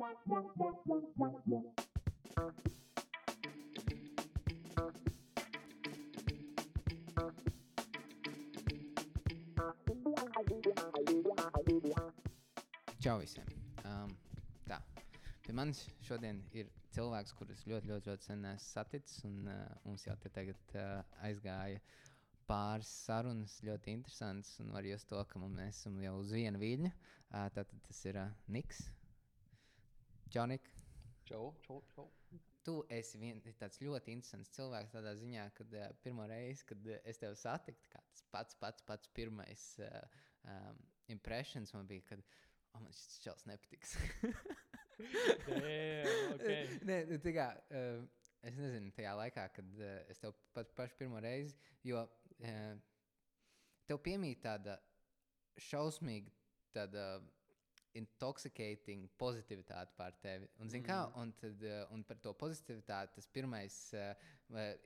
Čau visiem! Um, tā. Pie manis šodien ir cilvēks, kurus ļoti, ļoti, ļoti sen esmu saticis. Un, uh, mums jau te tagad uh, aizgāja pāris sarunas, ļoti interesantas. Un var just to, ka mēs esam jau uz viena viļņa. Uh, tātad tas ir uh, Niks. Čau, Nik! Čau, čau, čau. Tu esi vien, tāds ļoti interesants cilvēks tādā ziņā, ka uh, pirmo reizi, kad uh, es tevi satiku, tas pats, pats, pats pirmais uh, um, impressions man bija, kad oh, man šis čels nepatiks. Damn, okay. Nē, nu, tā kā, uh, es nezinu, tajā laikā, kad uh, es tev pat pašu pirmo reizi, jo uh, tev piemīt tāda šausmīga, tāda intoxicating pozitivitāte pār tevi. Un, zin, kā, un, tad, uh, un par to pozitivitāti tas pirmais, uh,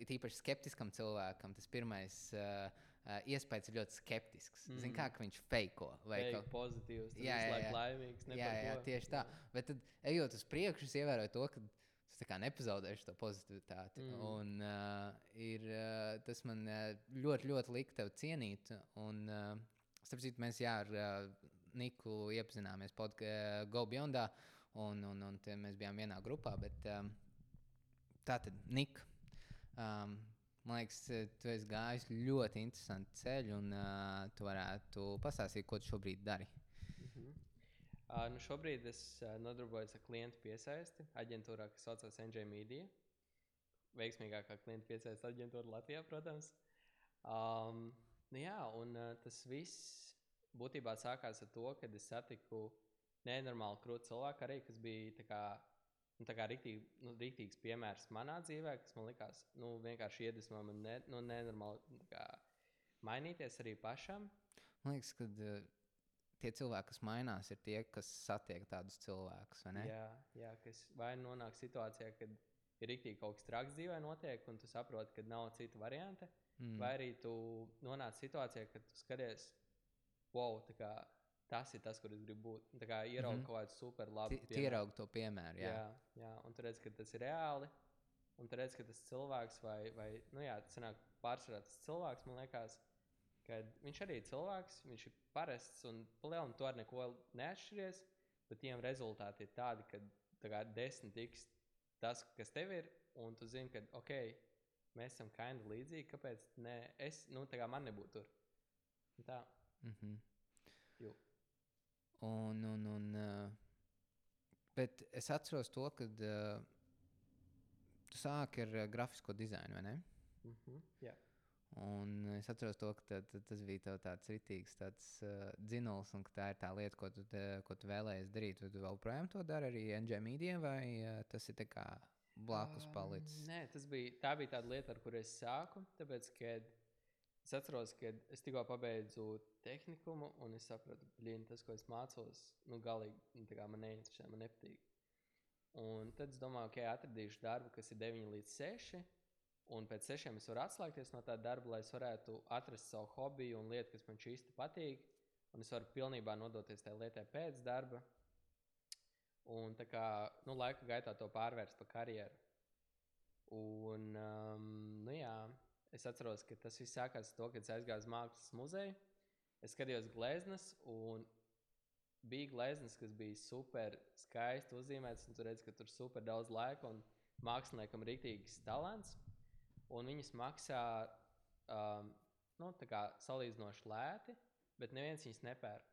ir īpaši skeptiskam cilvēkam, tas pirmais uh, uh, iespējas ir ļoti skeptisks. Mm. Zini, kā viņš feiko vai Fake, kaut pozitīvs, Jā, jā, jā. laimīgs. Jā, jā, tieši tā. Bet tad, ejot uz priekšu, es ievēroju to, ka es nepazaudēšu to pozitivitāti. Mm. Un, uh, ir, uh, tas man uh, ļoti, ļoti lika tevi cienīt. Un, uh, starp citu, mēs jā, ar uh, Niku iepazināmies podkāstā Go Beyondā, un, un, un mēs bijām vienā grupā. Bet, um, tā tad, Nika. Um, man liekas, eh, tu esi gājis ļoti interesantu ceļu, un uh, tu varētu pastāstīt, ko tu šobrīd dari. Uh, nu šobrīd es uh, nodarbojos ar klientu piesaisti aģentūrā, kas saucas NJ Media. Veiksmīgākā klientu piesaistes aģentūra Latvijā, protams. Um, nu jā, un uh, tas viss būtībā sākās ar to, kad es satiku nenormāli krūtu cilvēku, arī, kas bija kā, nu, kā riktīgi, nu, riktīgs piemērs manā dzīvē, kas man likās nu, vienkārši iedvesmo man ne, nu, nenormāli nu, kā, mainīties arī pašam. Man liekas, ka uh, tie cilvēki, kas mainās, ir tie, kas satiek tādus cilvēkus. vai? Jā, jā kas vai nu nonāk situācijā, kad ir rīktīgi kaut kas traks dzīvē notiek, un tu saproti, ka nav citu variantu. Mm. Vai arī tu nonāc situācijā, kad tu skaties, wow, kā, tas ir tas, kur es gribu būt. Tā kā ieraugi mm -hmm. kaut kādu super labu Tie ierauga to piemēru. Jā. Jā, jā, un tu redz, ka tas ir reāli. Un tu redz, ka tas cilvēks, vai, vai nu jā, sanāk pārsvarā tas cilvēks, man liekas, ka viņš arī ir cilvēks, viņš ir parasts un palielināt to ar neko neatšķiries, bet tiem rezultāti ir tādi, ka tā kā desmit tiks tas, kas tev ir, un tu zini, ka, ok, mēs esam kind of līdzīgi, kāpēc ne, es, nu, tā kā man nebūtu tur. Tā, -hmm. jū. Un, un, un, uh, bet es atceros to, ka uh, tu sāki ar uh, grafisko dizainu, vai ne? Mm -hmm. Jā. Un es atceros to, ka tā, tā, tas bija tāds rītīgs tāds, uh, dzinols, un ka tā ir tā lieta, ko tu, te, ko tu vēlējies darīt. Tu vēl projām to dari arī NJ Media, vai uh, tas ir tā kā blakus palicis? Nē, tas bija, tā bija tāda lieta, ar kuru es sāku. Tāpēc, kad es atceros, ka es tikko pabeidzu tehnikumu, un es sapratu, ka tas, ko es mācos, nu, galīgi nu, man neinteresē, man nepatīk. Un tad es domāju, ka okay, atradīšu darbu, kas ir 9 līdz 6. Un pēc sešiem es varu atslēgties no tā darba, lai es varētu atrast savu hobiju un lietu, kas man īsti patīk. Un es varu pilnībā nodoties tajā lietā pēc darba. Un tā kā nu, laika gaitā to pārvērst par karjeru. Un, um, nu, jā, es atceros, ka tas viss sākās ar to, kad es aizgāju uz mākslas muzeju. Es skatījos gleznas, un bija gleznas, kas bija super skaisti uzzīmētas. un Tu redz, ka tur ir super daudz laika un māksliniekam rītīgs talants. Un viņas maksā um, nu, salīdzinoši lēti, bet neviens viņas nepērk.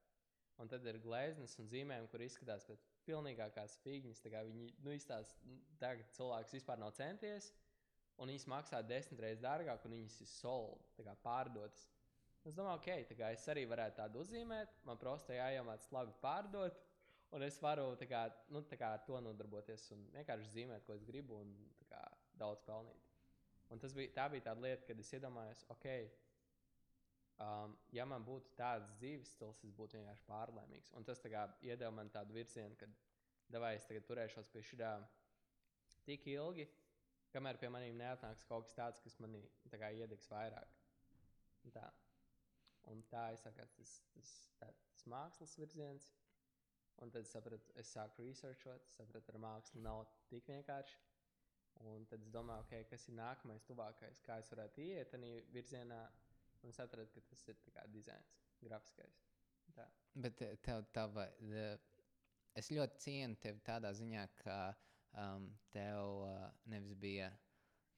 Un tad ir gleznas un zīmējumi, kur izskatās pēc pilnīgākās figūras. Viņi nu, izstāsta, tā, ka cilvēks vispār nav centies, un viņas maksā desmit reizes dārgāk, un viņas ir sold, tā kā pārdotas. Es domāju, ok, tā kā es arī varētu tādu uzzīmēt, man prosti jāiemācās labi pārdot. Un es varu kā, nu, kā, ar to nodarboties un vienkārši zīmēt, ko es gribu, un kā, daudz pelnīt. Un tas bija, tā bija tā lieta, kad es iedomājos, ok, um, ja man būtu tāds dzīves stils, es būtu vienkārši pārlaimīgs. Un tas kā, iedeva man tādu virzienu, ka devai es tagad turēšos pie šī tik ilgi, kamēr pie maniem neatnāks kaut kas tāds, kas manī kā, iedegs vairāk. Un tā un tā aizsākās tas, tas, tā, tas mākslas virziens. Un tad sapratu, es sāku researchot, sapratu, ar mākslu nav tik vienkārši. Un tad es domāju, okay, kas ir nākamais, tuvākais, kā es varētu iet tajā virzienā. Un es atradu, ka tas ir kā dizains, grafiskais. Tā. Bet te- tev tā vai. Es ļoti cienu tevi tādā ziņā, ka um, tev uh, nevis bija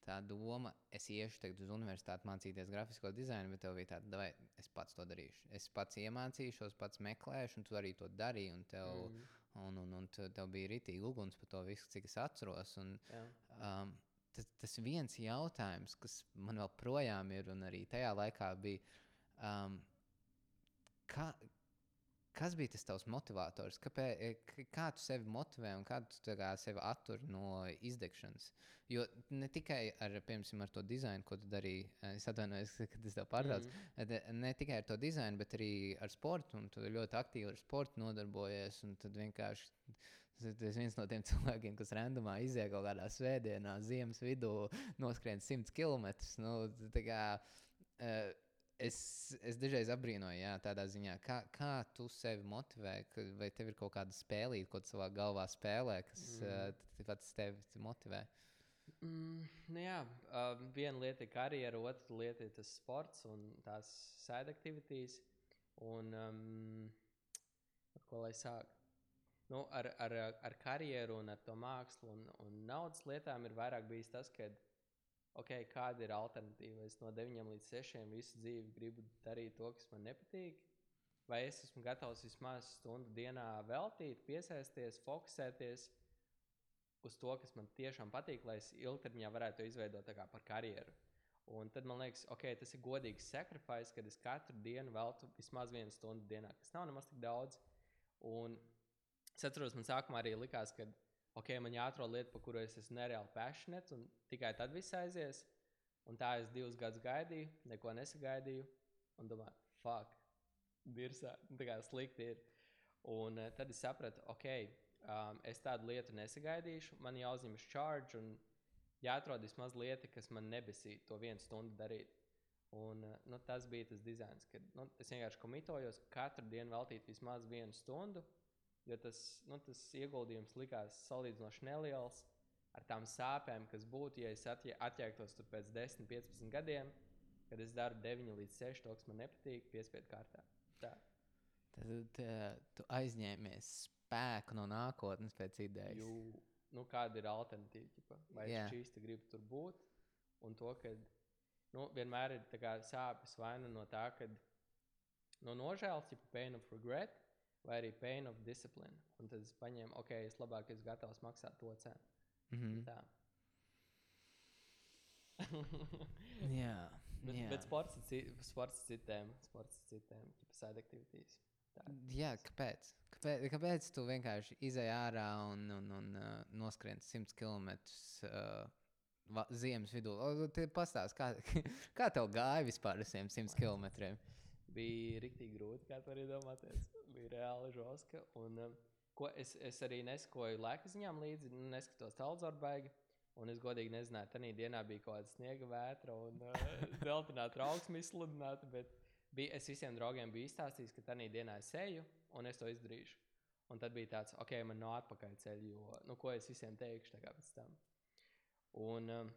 tā doma, es iešu tagad uz universitāti mācīties grafisko dizainu, bet tev bija tāda, vai es pats to darīšu. Es pats iemācīšos, pats meklēšu, un tu arī to darīji. Un tev, Mm, un, un, un tev bija rītīgi uguns par to visu, cik es atceros. Un, jā. um, tas, tas viens jautājums, kas man vēl projām ir, un arī tajā laikā bija, um, kā, kas bija tas tavs motivators? Kāpē, k- kā tu sevi motivē un kā tu kā sevi attur no izdegšanas? Jo ne tikai ar, piemēram, ar to dizainu, ko tu darīji, eh, es atvainojos, ka tas tev pārtrauc. Mm, Mm. Ne tikai ar to dizainu, bet arī ar sportu. Tu ļoti aktīvi ar sportu nodarbojies. un Tad vienkārši tas viens no tiem cilvēkiem, kas randomā iziet kaut kādā svētdienā, ziemas vidū, noskrien 100 km. Nu, tā kā, eh, es, es dažreiz apbrīnoju, jā, tādā ziņā, kā, kā tu sevi motivē, vai tev ir kaut kāda spēlīte, ko tu savā galvā spēlē, kas Mm. pats tevi motivē. Mm, nu jā, uh, viena lieta ir karjera, otra lieta ir tas sports un tās side aktivitātes. Un um, ar ko lai sāk? Nu, ar, ar, ar karjeru un ar to mākslu un, un naudas lietām ir vairāk bijis tas, ka, okay, kāda ir alternatīva. Es no 9 līdz 6 visu dzīvi gribu darīt to, kas man nepatīk. Vai es esmu gatavs vismaz stundu dienā veltīt, piesaisties, fokusēties uz to, kas man tiešām patīk, lai es ilgtermiņā varētu to izveidot kā par karjeru. Un tad man liekas, ok, tas ir godīgs sacrifice, kad es katru dienu veltu vismaz vienu stundu dienā, kas nav nemaz tik daudz. Un es atceros, man sākumā arī likās, ka ok, man jāatrod lieta, par kuru es esmu nereāli passionate, un tikai tad viss aizies. Un tā es divus gadus gaidīju, neko nesagaidīju, un domāju, fuck, virsā, tā kā slikti ir. Un uh, tad es sapratu, ok, um, es tādu lietu nesagaidīšu, man jāuzņemas charge un jāatrod vismaz lieta, kas man nebesīja to vienu stundu darīt. Un, uh, nu, tas bija tas dizains, kad nu, es vienkārši komitojos katru dienu veltīt vismaz vienu stundu, jo tas, nu, tas ieguldījums likās salīdzinoši neliels ar tām sāpēm, kas būtu, ja es atjē, atjēgtos tur pēc 10, 15 gadiem, kad es daru 9 līdz 6, to, kas man nepatīk, piespiedu kārtā. Tā. Tad uh, tu aizņēmies spēku no nākotnes pēc idejas. Jū, nu, kāda ir alternatīva? Vai Jā. es īsti gribu tur būt? Un to, ka nu, vienmēr ir tā kā sāpes vai nu no tā, ka no nožēlas, ja pain of regret, vai arī pain of discipline. Un tad es paņēmu, ok, es labāk esmu gatavs maksāt to cenu. Mm -hmm. Tā. Jā, bet, jā. bet sports ir ci- sports ir citiem, sports ir citiem, tipa side aktivitātes. jā kāpēc? kāpēc? Kāpēc tu vienkārši izēj ārā un, un, un uh, noskrien 100 km uh, va- ziemas vidū? Pastāst, kā, kā tev gāja vispār ar šiem 100 km? Bija rīktīgi grūti, kā tu vari iedomāties. Bija reāli žoska. Un, um, ko es, es arī nesakoju laika ziņām līdzi, neskatos tālāk, baigi. Un es godīgi nezināju, tā dienā bija kaut kāda sniega vētra un uh, dzeltenā trauksme izsludināta. Bet bija, es visiem draugiem biju izstāstījis, ka tā dienā es eju un es to izdarīšu. Un tad bija tāds, ok, man nav atpakaļ ceļš, jo nu, ko es visiem teikšu pēc tam. Un, um,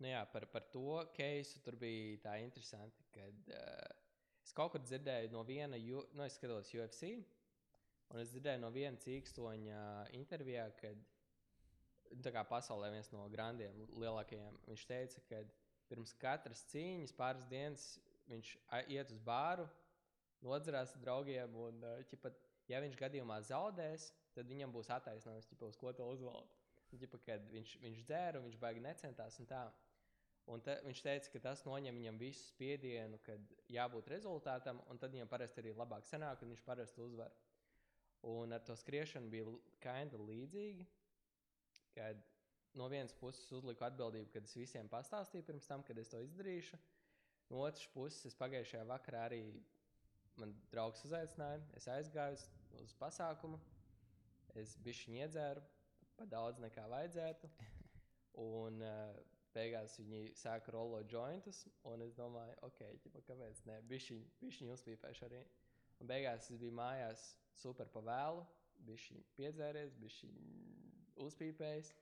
nu, jā, par, par to keisu tur bija tā interesanti, kad uh, es kaut kur dzirdēju no viena, nu, es skatos UFC, un es dzirdēju no viena cīkstoņa intervijā, kad nu, tā kā pasaulē viens no grandiem, lielākajiem, viņš teica, ka pirms katras cīņas pāris dienas viņš iet uz bāru, nodzerās draugiem, un uh, ķipa, ja viņš gadījumā zaudēs, tad viņam būs attaisnojums, ķipa, uz ko to uzvaldīt. Ģipa, kad viņš, viņš dzēra, un viņš baigi necentās. Un tā. Un te, viņš teica, ka tas noņem viņam visu spiedienu, kad jābūt rezultātam, un tad viņam parasti arī labāk sanāk, un viņš parasti uzvar. Un ar to skriešanu bija kinda līdzīgi, kad no vienas puses uzliku atbildību, kad es visiem pastāstīju pirms tam, kad es to izdarīšu. No otras puses, es pagājušajā vakarā arī man draugs uzaicināja, es aizgāju uz, pasākumu, es bišķiņu iedzēru, pa daudz nekā vajadzētu. Un uh, beigās viņi sāka rolot jointus, un es domāju, ok, ķipa, kāpēc ne? Bišķiņu, bišķiņu uzpīpēšu arī. Un beigās es biju mājās super pavēlu, bija piedzēries, bija uzpīpējis.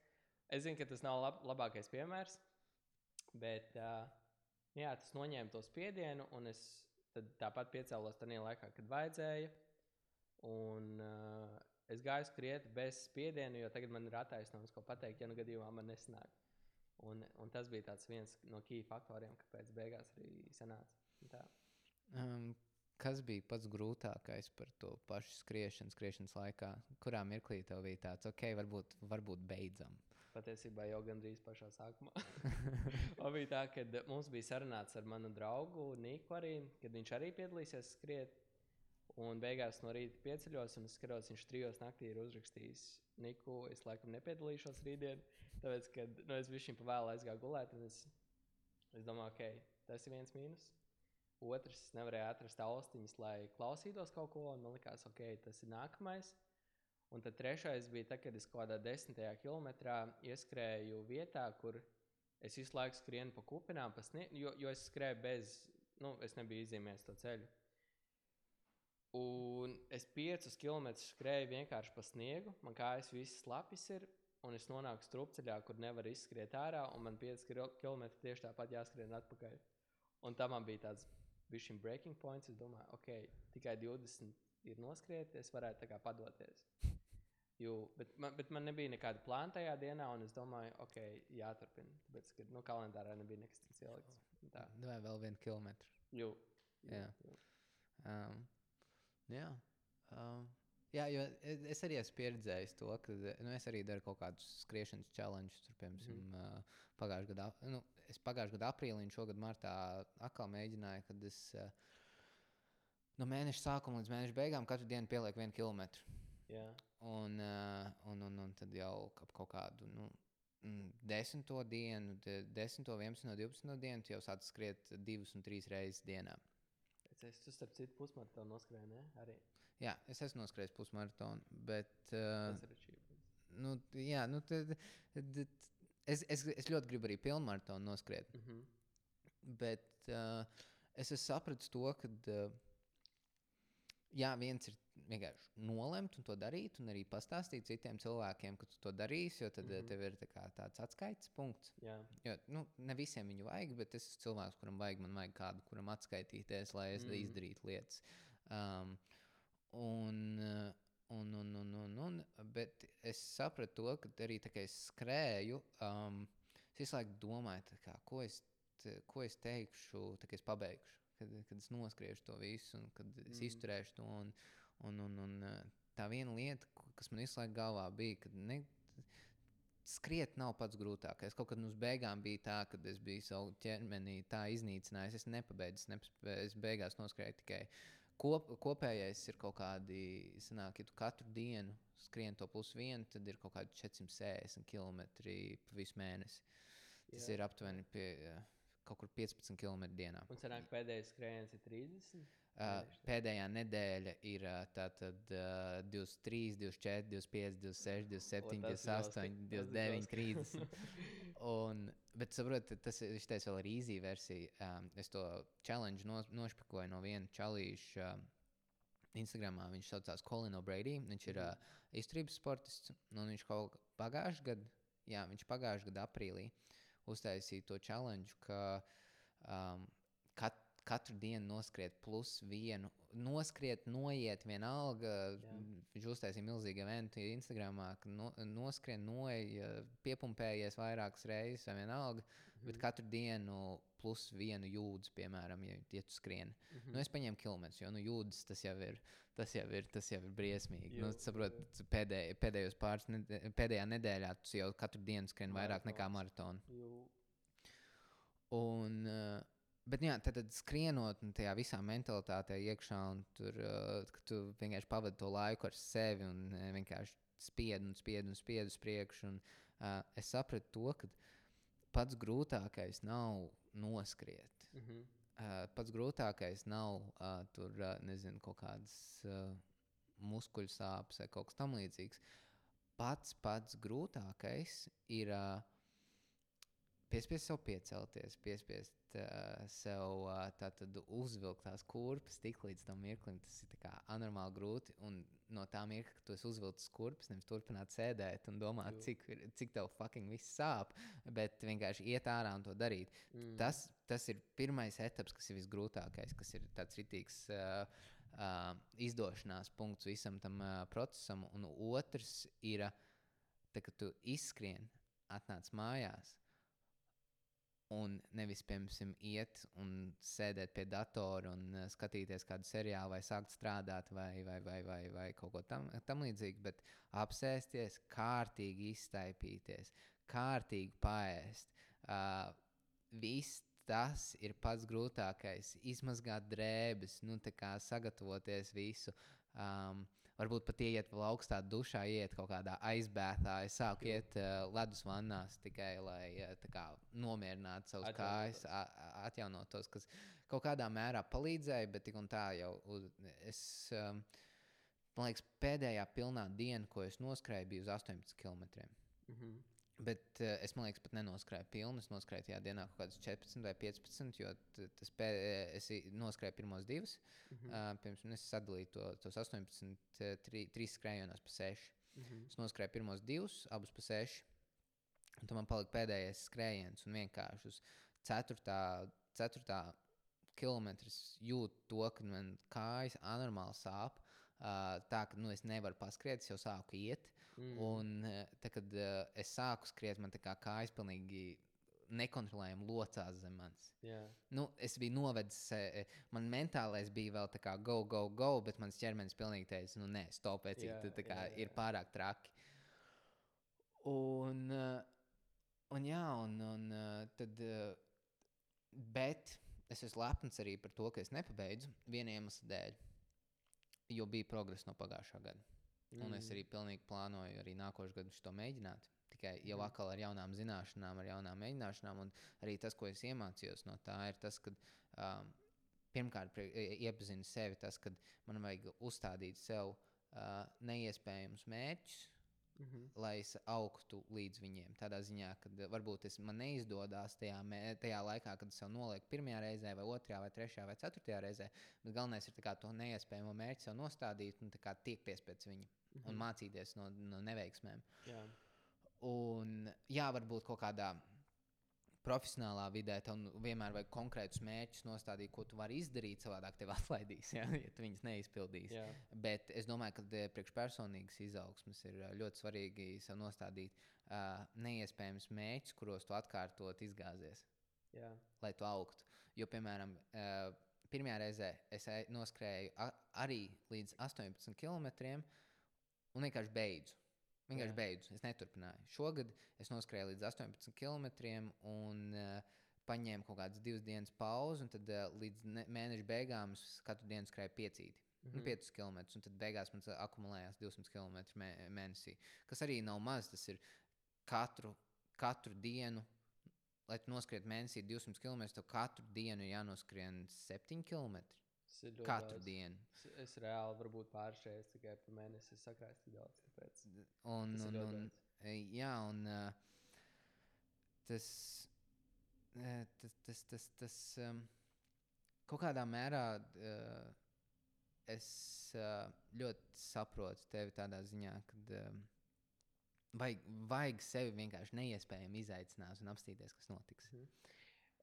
Es zinu, ka tas nav lab labākais piemērs, bet uh, jā, tas noņēma to spiedienu, un es tāpat piecēlos tajā laikā, kad vajadzēja. Un, uh, es gāju skriet bez spiediena, jo tagad man ir attaisnojums, ko pateikt, ja nu gadījumā man nesanāk. Un, un tas bija viens no key faktoriem, kāpēc beigās arī sanāca. Um, kas bija pats grūtākais par to pašu skriešanu, skriešanas laikā? Kurā mirklī tev bija tāds, ok, varbūt, varbūt beidzam? Patiesībā jau gandrīz pašā sākumā. bija tā, ka mums bija sarunāts ar manu draugu Niku arī, kad viņš arī piedalīsies skriet. Un beigās no rīta pieceļos, un es skatos, viņš trijos naktī ir uzrakstījis, Niku, es laikam nepiedalīšos rītdien, tāpēc, ka nu, es viņam pa vēlu aizgāju gulēt. Es, es domāju, ok, tas ir viens mīnus. Otrs, es nevarēju atrast austiņas, lai klausītos kaut ko, un man likās, ok, tas ir nākamais. Un tad trešais bija tad, kad es kaut kādā desmitajā kilometrā ieskrēju vietā, kur es visu laiku skrienu pa kupinām, pa sniegu, jo, jo es skrēju bez, nu, es nebiju izzīmējis to ceļu. Un es piecus kilometrus skrēju vienkārši pa sniegu, man kājas visas lapis ir, un es nonāku strupceļā, kur nevar izskriet ārā, un man 5 km tieši tāpat jāskrien atpakaļ. Un tam man bija tāds bišķiņ breaking points. Es domāju, ok, tikai 20 ir noskrieti, es varētu tā kā padoties. Jo, bet, man, bet man nebija nekāda plāna tajā dienā, un es domāju, ok, jāturpina. Tāpēc, ka nu, kalendārā nebija nekas cits ielikts. Tā. Vai vēl vienu kilometru? Jū. Jā. Jā. Um, Jā. Um, jā, jo es arī esmu pieredzējis to, ka nu, es arī daru kaut kādus skriešanas challenges. Tur, piemēram, mm. uh, pagājušajā gadā, nu, es pagājušajā gadā aprīlī un šogad martā atkal mēģināju, kad es uh, no mēneša sākuma līdz mēneša beigām katru dienu pielieku vienu kilometru. Yeah. Un, uh, un, un, un tad jau ap kaut kādu. Nu, Desmito dienu, desmito, vienpadsmito, divpadsmito dienu jau sāc skriet divas un trīs reizes dienā. Es tu starp citu pusmaratonu noskrēju, ne? Arī. Jā, es esmu noskrējis pusmaratonu, bet. Uh, Tas ir achievements. Nu, jā, nu, tad, tad, es, es, es ļoti gribu arī pilnmaratonu noskriet. Mm -hmm. Bet uh, es esmu sapratis to, ka uh, jā, viens ir vienkārši nolemt un to darīt, un arī pastāstīt citiem cilvēkiem, ka tu to darīsi, jo tad mm -hmm. tev ir tā tāds atskaites punkts. Jā. Jo nu, ne visiem viņu vajag, bet es esmu cilvēks, kuram vajag, man vajag kādu, kuram atskaitīties, lai es mm -hmm. izdarītu lietas. Um, un, un, un, un, un, un, bet es sapratu to, ka arī tā kā es skrēju, um, es visu laiku domāju, kā, ko, es, ko es teikšu, kad es pabeigšu. Kad, kad es noskriešu to visu, un kad es mm. izturēšu to. Un, Un, un, un tā viena lieta, kas man visu laiku galvā bija, ka ne, skriet nav pats grūtākais. Kaut kad uz beigām bija tā, ka es biju savu ķermeni tā iznīcinājis. Es nepabeidzu, es, nepaspēju, es beigās noskrēju tikai. Kop, kopējais ir kaut kādi, sanāk, ja tu katru dienu skrien to plus vienu, tad ir kaut kādi 460 km pa visu mēnesi. Tas Jā. ir aptuveni pie, kaut kur 15 km dienā. Un sanāk, pēdējais skrējiens ir 30? Uh, pēdējā nedēļa ir uh, tātad, uh, 23, 24, 25, 26, 27, 28, 29, 30. Un, bet, saprotiet, tas ir šitais vēl ir īzī versija. Um, es to challenge nos, nošpikoju no viena čalīša. Uh, Instagramā viņš saucās Colin O'Brady. Viņš ir uh, izturības sportists. Viņš kaut pagājušajā gadā, jā, viņš pagājušajā gadā aprīlī uztaisīja to challenge, ka um, katru dienu noskriet plus vienu. Noskriet, noiet, vienalga. Viņš uztaisīja milzīgu eventu Instagram, no, noskrien, noiet, piepumpējies vairākas reizes, vai vienalga. Mm -hmm. Bet katru dienu plus vienu jūdzi, piemēram, ja, ja tu skrieni. Mm -hmm. nu, es paņēmu kilometrus, jo nu, jūdzes tas jau ir. Tas jau ir, tas jau ir briesmīgi. Nu, saprot, pēdēj, pēdējos pāris nedēļ, pēdējā nedēļā tu jau katru dienu skrieni vairāk nekā maratonu. Un, uh, Bet, jā, tad, tad skrienot tajā visā mentalitātē iekšā, un tur uh, tu vienkārši pavadi to laiku ar sevi un uh, vienkārši spied un spied un spied uz priekšu. Un, uh, es sapratu to, ka pats grūtākais nav noskriet. Mm -hmm. uh, pats grūtākais nav uh, tur, uh, nezinu, kaut kādas uh, muskuļu sāpes vai kaut kas tamlīdzīgs. Pats pats grūtākais ir. Uh, piespiest sev piecelties, piespiest uh, sev uh, tātad uzvilkt tās kurpes tik līdz tam mirklim. Tas ir anormāli grūti. Un no tā mirkļa, kad tu uzvilcis kurpes, nevis turpināt sēdēt un domāt, Jū. cik, cik tev fucking viss sāp, bet vienkārši iet ārā un to darīt. Mm. Tas, tas ir pirmais etaps, kas ir visgrūtākais, kas ir tāds rītīgs uh, uh, izdošanās punkts visam tam uh, procesam. Un otrs ir, uh, tā, kad tu izskrien, atnāc mājās. Un nevis, piemēram, iet un sēdēt pie datora un uh, skatīties kādu seriālu, vai sākt strādāt, vai, vai, vai, vai, vai kaut ko tam, tam līdzīgu, bet apsēsties, kārtīgi iztaipīties, kārtīgi paēst. Uh, viss tas ir pats grūtākais. Izmazgāt drēbes, nu, sagatavoties visu. Um, varbūt pat iet vēl augstā dušā, iet kaut kādā aizbētā. Es sāku iet uh, ledus vannās tikai, lai uh, kā, nomierinātu savus kājas, Atjaunotos. a- atjaunotos, kas kaut kādā mērā palīdzēja, bet tik un tā jau uz, es. Um, Man liekas, pēdējā pilnā diena, ko es noskrēju, bija uz 18 km. Mm -hmm. Bet uh, es domāju, pat nenoskrēju pilnu. Es noskrēju tajā dienā kaut kādas 14 vai 15, jo tas es noskrēju pirmos divus. Mm Mm. Uh, pirms tam es sadalīju to, tos 18, uh, tri, 3 skrējienos pa 6. -hmm. Es noskrēju pirmos divus, abus pa 6. Un tad man palika pēdējais skrējiens, un vienkārši uz 4. 4. kilometra jūtu to, ka man kājas anormāli sāp. Uh, tā ka nu, es nevaru paskriet, es jau sāku iet. Mm. Un eh, tad, kad uh, es sāku skriet, man tā kā kājas pilnīgi nekontrolējami locās zem manis. Jā, Nu, es biju novedis, eh, man mentālais bija vēl tā kā go, go, go, bet mans ķermenis pilnīgi teica, nu, nē, stop, Jā, cik tā, tā kā jā, jā. ir pārāk traki. Un, eh, un jā, un, un eh, tad, eh, bet es esmu lepns arī par to, ka es nepabeidzu viena iemesla dēļ, jo bija progress no pagājušā gada. Mm. Un es Mm. arī pilnīgi plānoju arī nākošais gads to mēģināt. Tikai jau atkal ar jaunām zināšanām, ar jaunām mēģināšanām. Un arī tas, ko es iemācījos no tā, ir tas, ka um, pirmkārt iepazinu sevi, tas, ka man vajag uzstādīt sev uh, neiespējamus mērķus, Mm -hmm. lai es augtu līdz viņiem. Tādā ziņā, ka varbūt es, man neizdodas tajā, mē- tajā laikā, kad es sev nolieku pirmajā reizē, vai otrajā, vai trešajā, vai ceturtajā reizē. Bet galvenais ir to neiespējamo mērķi sev nostādīt un tiekties pēc viņa un mācīties no, no neveiksmēm. Jā, Un, jā, varbūt kaut kādā profesionālā vidē tev nu vienmēr vajag konkrētus mērķus nostādīt, ko tu vari izdarīt. Savādāk tev atlaidīs, ja, ja tu viņus neizpildīsi. jā. Bet es domāju, ka priekšpersonīgas izaugsmes ir ļoti svarīgi sev nostādīt uh, neiespējams mērķus, kuros tu atkārtot izgāzies, jā. lai tu augtu. Jo, piemēram, uh, pirmajā reizē es ej- noskrēju arī līdz 18 km un vienkārši beidzu. Vienkārši Jā. beidzu, es neturpināju. Šogad es noskrēju līdz 18 km un uh, paņēmu kaut kādas divas dienas pauzi, un tad uh, līdz ne- mēneša beigām es katru dienu skrēju piecīti. Mm -hmm. Mhm. 5 km, un tad beigās man akumulējās 200 km mē, mēnesī. Kas arī nav maz. Tas ir katru, katru dienu, lai tu noskriet mēnesī 200 km, tev katru dienu ir jānoskrien 7 km. Tas ir ļoti Katru daudz. dienu. Es, es reāli varbūt pāršēju tikai par mēnesi sakrāju tik daudz. Tāpēc. Un, un, un, e, jā, un uh, tas, eh, tas, tas, tas, tas um, kaut kādā mērā uh, es uh, ļoti saprotu tevi tādā ziņā, ka um, vajag, vajag sevi vienkārši neiespējami izaicināt un apstīties, kas notiks. Mhm.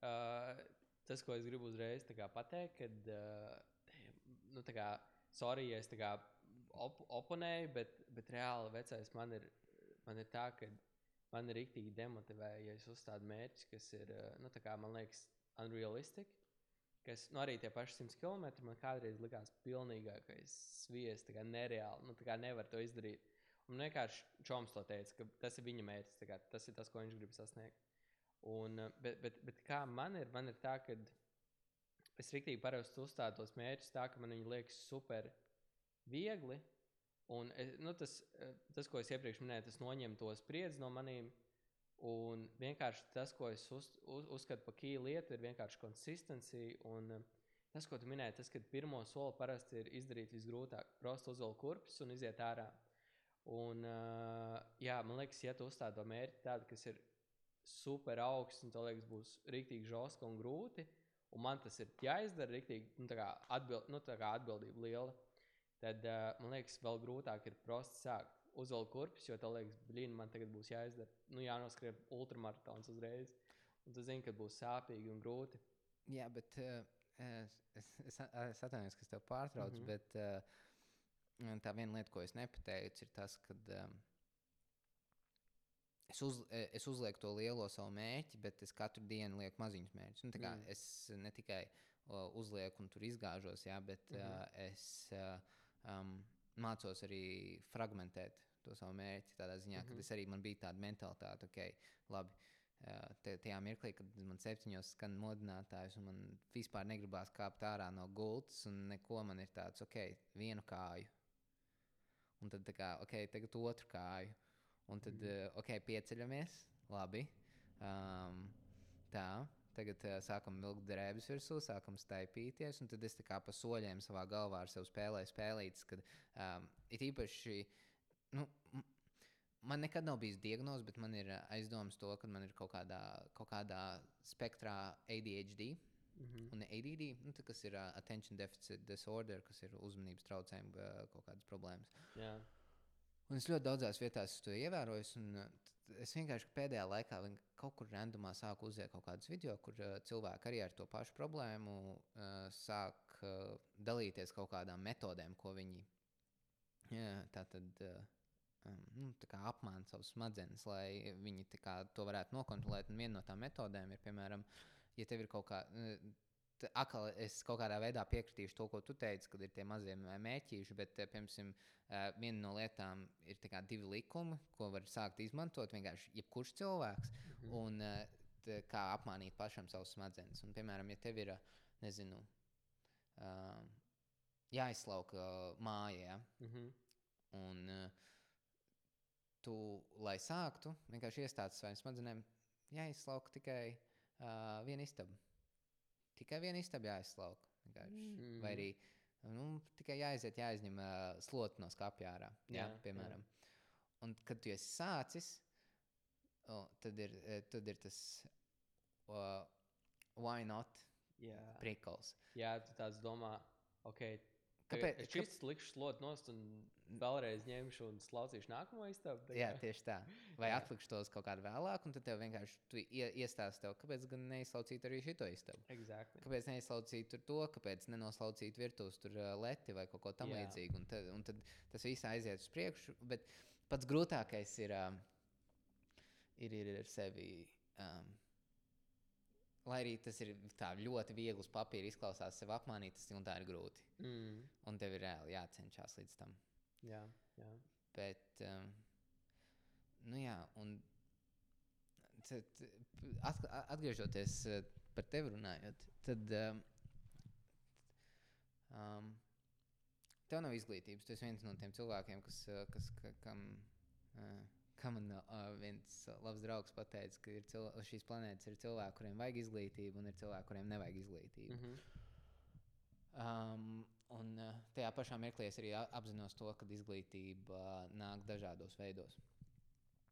Uh, tas, ko es gribu uzreiz kā pateikt, kad, uh, nu, kā, sorry, ja es kā op oponēju, bet, bet reāli vecais man ir, man ir tā, ka man ir rīktīgi demotivēja, ja es uzstādu mērķus, kas ir, nu, kā man liekas, unrealistic. Kas, nu, arī tie paši 100 km man kādreiz likās pilnīgākais sviests, kā nereāli. Nu, tā kā nevar to izdarīt. Un vienkārši Čoms to teica, ka tas ir viņa mērķis, kā, tas ir tas, ko viņš grib sasniegt. Un, uh, bet, bet, bet kā man ir, man ir tā, ka es rīktīgi parasti uzstādu tos mērķus tā, ka man viņi liekas super viegli. Un es, nu, tas, eh, tas, ko es iepriekš minēju, tas noņem to spriedzi no maniem. Un vienkārši tas, ko es uz, uz, uzskatu par key lietu, ir vienkārši konsistencija. Un eh, tas, ko tu minēji, tas, ka pirmo soli parasti ir izdarīt visgrūtāk. Prosti uzvelk kurpes un iziet ārā. Un, jā, man liekas, ja tu uzstādi to mērķi tādu, kas ir super augsts, un tev liekas, būs rīktīgi žoska un grūti. Un man tas ir jāizdara rīktīgi, nu, tā kā, atbild, nu, tā kā atbildība liela. Tad uh, man liekas, vēl grūtāk ir prosti sākt. Uzvelk kurpes, jo tev liekas, blīn, man tagad būs jāizdara. Nu, jānoskrien ultramaratons uzreiz. Un tu zini, ka būs sāpīgi un grūti. Jā, bet uh, es, es, es atvainojos, ka es tev pārtraucu, mm. -hmm. bet uh, tā viena lieta, ko es nepateicu, ir tas, ka um, es, uz, eh, es uzlieku to lielo savu mērķi, bet es katru dienu lieku maziņus mērķus. Nu, Mm. Es ne tikai uh, uzlieku un tur izgāžos, jā, bet mm. -hmm. uh, es uh, um, mācos arī fragmentēt to savu mērķi. Tādā ziņā, mm -hmm. Ka es arī man bija tāda mentalitāte, ok, labi. Te- tajā mirklī, kad man septiņos skan modinātājs, un man vispār negribās kāpt ārā no gultas, un neko man ir tāds, ok, vienu kāju. Un tad, tā kā, ok, tagad otru kāju. Un tad, mm. -hmm. uh, ok, pieceļamies, labi. Um, tā, tagad uh, sākam vilkt drēbes virsū, sākam staipīties, un tad es tā kā pa soļiem savā galvā ar sevi spēlēju spēlītas, kad um, it īpaši, nu, man nekad nav bijis diagnoze, bet man ir uh, aizdomas to, ka man ir kaut kādā, kaut kādā spektrā ADHD. Mhm. Un ADD, nu, tā, kas ir uh, attention deficit disorder, kas ir uzmanības traucējumi, uh, kaut kādas problēmas. Jā. Un es ļoti daudzās vietās to ievērojis. un, uh, Es vienkārši pēdējā laikā kaut kur randomā sāku uzliekt kaut kādus video, kur uh, cilvēki arī ar to pašu problēmu uh, sāk uh, dalīties kaut kādām metodēm, ko viņi jā, tātad, uh, um, nu, tā apmāna savus smadzenes, lai viņi tā kā to varētu nokontrolēt. Un viena no tām metodēm ir, piemēram, ja tev ir kaut kā. Atkal es kaut kādā veidā piekritīšu to, ko tu teici, kad ir tie mazie mē- mēķīši, bet, eh, piemēram, uh, viena no lietām ir tā divi likumi, ko var sākt izmantot vienkārši jebkurš cilvēks. Mhm. Un uh, t- kā apmānīt pašam savus smadzenes. Un, piemēram, ja tev ir, nezinu, uh, jāizslauka māja, ja, Mhm. un tu, lai sāktu, vienkārši iestāties saviem smadzenēm, jāizslauka tikai uh, viena istaba. Tikai viena istaba jāizslauka. Mhm. Vai arī nu, tikai jāaiziet, jāizņem uh, sloti no skāpja ārā. Jā, Jā, jā, piemēram. Un, kad tu esi sācis, oh, tad, ir, eh, tad ir tas uh, why not Jā. prikals. Jā, tu tāds domā, ok. Kāpēc-? Es šis likšu slot nost un vēlreiz ņemšu un slaucīšu nākamo istabu. Jā, tieši tā. Vai Jā. atlikšu tos kaut kādā vēlāk, un tad tev vienkārši tu ie, iestāsti, tev, kāpēc gan neizslaucīt arī šito istabu. Exactly. Kāpēc neizslaucīt to, kāpēc nenoslaucīt virtuves tur leti vai kaut ko tam Jā. līdzīgu. Un tad, un tad tas viss aiziet uz priekšu. Bet pats grūtākais ir, ir, ir ar sevi. Um, Lai arī tas ir tā ļoti viegli uz papīra izklausās, sev apmānīt, tas tā ir grūti. Mm. Un tev ir reāli jācenšas līdz tam. Jā, jā. Bet, um, nu jā, un tad, at, atgriežoties uh, par tevi runājot, tad um, um, tev nav izglītības. Tu esi viens no tiem cilvēkiem, kas, uh, kas ka, kam, uh, kam man uh, viens labs draugs pateica, ka ir cil šīs planētas ir cilvēki, kuriem vajag izglītību, un ir cilvēki, kuriem nevajag izglītību. Mm -hmm. Um, un uh, tajā pašā mirklī es arī apzinos to, ka izglītība uh, nāk dažādos veidos.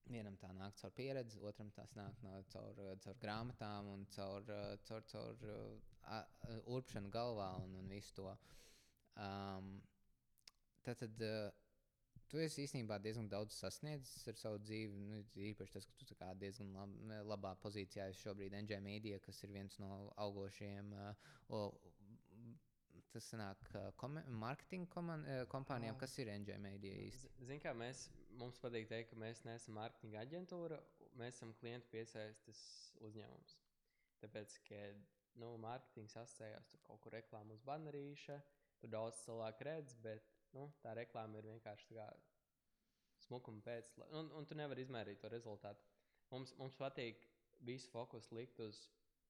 Vienam tā nāk caur pieredzi, otram tas nāk no, caur, caur grāmatām un caur, caur, caur uh, urpšanu galvā un, un visu to. Um, tad, tad uh, tu esi īstenībā diezgan daudz sasniedzis ar savu dzīvi. Nu, īpaši tas, ka tu diezgan lab, labā pozīcijā esi šobrīd NJ Media, kas ir viens no augošiem. Uh, o, Tas sanāk, uh, kome- marketinga koman- uh, kompānijām, kas ir NJ Media īsti. Ziniet, kā mēs, mums patīk teikt, ka mēs neesam mārketinga aģentūra, mēs esam klientu piesaistes uzņēmums. Tāpēc, ka nu, mārketings asociējās tur kaut kur reklāmas uz banerīša, tur daudz cilvēku redz, bet nu, tā reklāma ir vienkārši smukuma pēc, un, un tu nevari izmērīt to rezultātu. Mums, mums patīk visu fokusu likt uz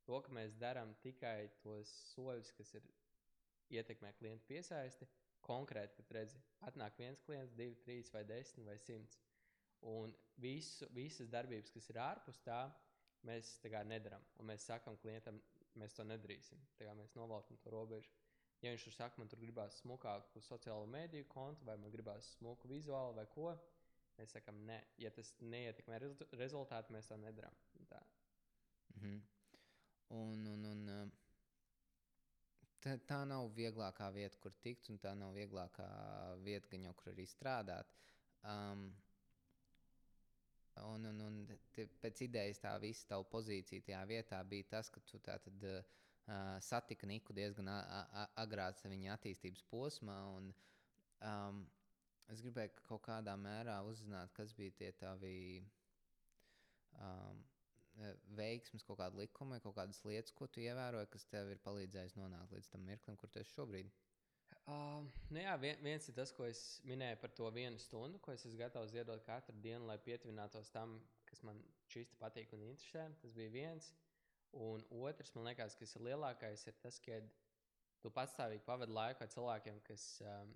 to, ka mēs darām tikai tos soļus, kas ir ietekmē klientu piesaisti. Konkrēti, kad redzi, atnāk viens klients, divi, trīs, vai desmit, vai simts. Un visu, visas darbības, kas ir ārpus tā, mēs tā nedarām. Un mēs sakām klientam, mēs to nedarīsim. Tā kā mēs novelkam to robežu. Ja viņš tur saka, man tur gribās smukāku sociālo mediju kontu, vai man gribās smuku vizuālu, vai ko, mēs sakām, nē, ja tas neietekmē rezu- rezultātu, mēs to nedarām. Tā. -hmm. Un, un, un uh, tā, tā nav vieglākā vieta, kur tikt, un tā nav vieglākā vieta, gan jau kur arī strādāt. Um, un, un, un te, pēc idejas tā visa tava pozīcija tajā vietā bija tas, ka tu tā tad. Uh, satika Niku diezgan agrā viņa attīstības posmā. Un, um, es gribēju kaut kādā mērā uzzināt, kas bija tie tavi um, veiksmes, kaut kāda likuma, kaut kādas lietas, ko tu ievēroji, kas tev ir palīdzējis nonākt līdz tam mirklim, kur tu esi šobrīd. Uh, nu jā, vien, viens ir tas, ko es minēju par to vienu stundu, ko es esmu gatavs iedot katru dienu, lai pietuvinātos tam, kas man šķisti patīk un interesē. Tas bija viens. Un otrs, man liekas, kas ir lielākais, ir tas, ka tu pastāvīgi pavadi laiku ar cilvēkiem, kas, um,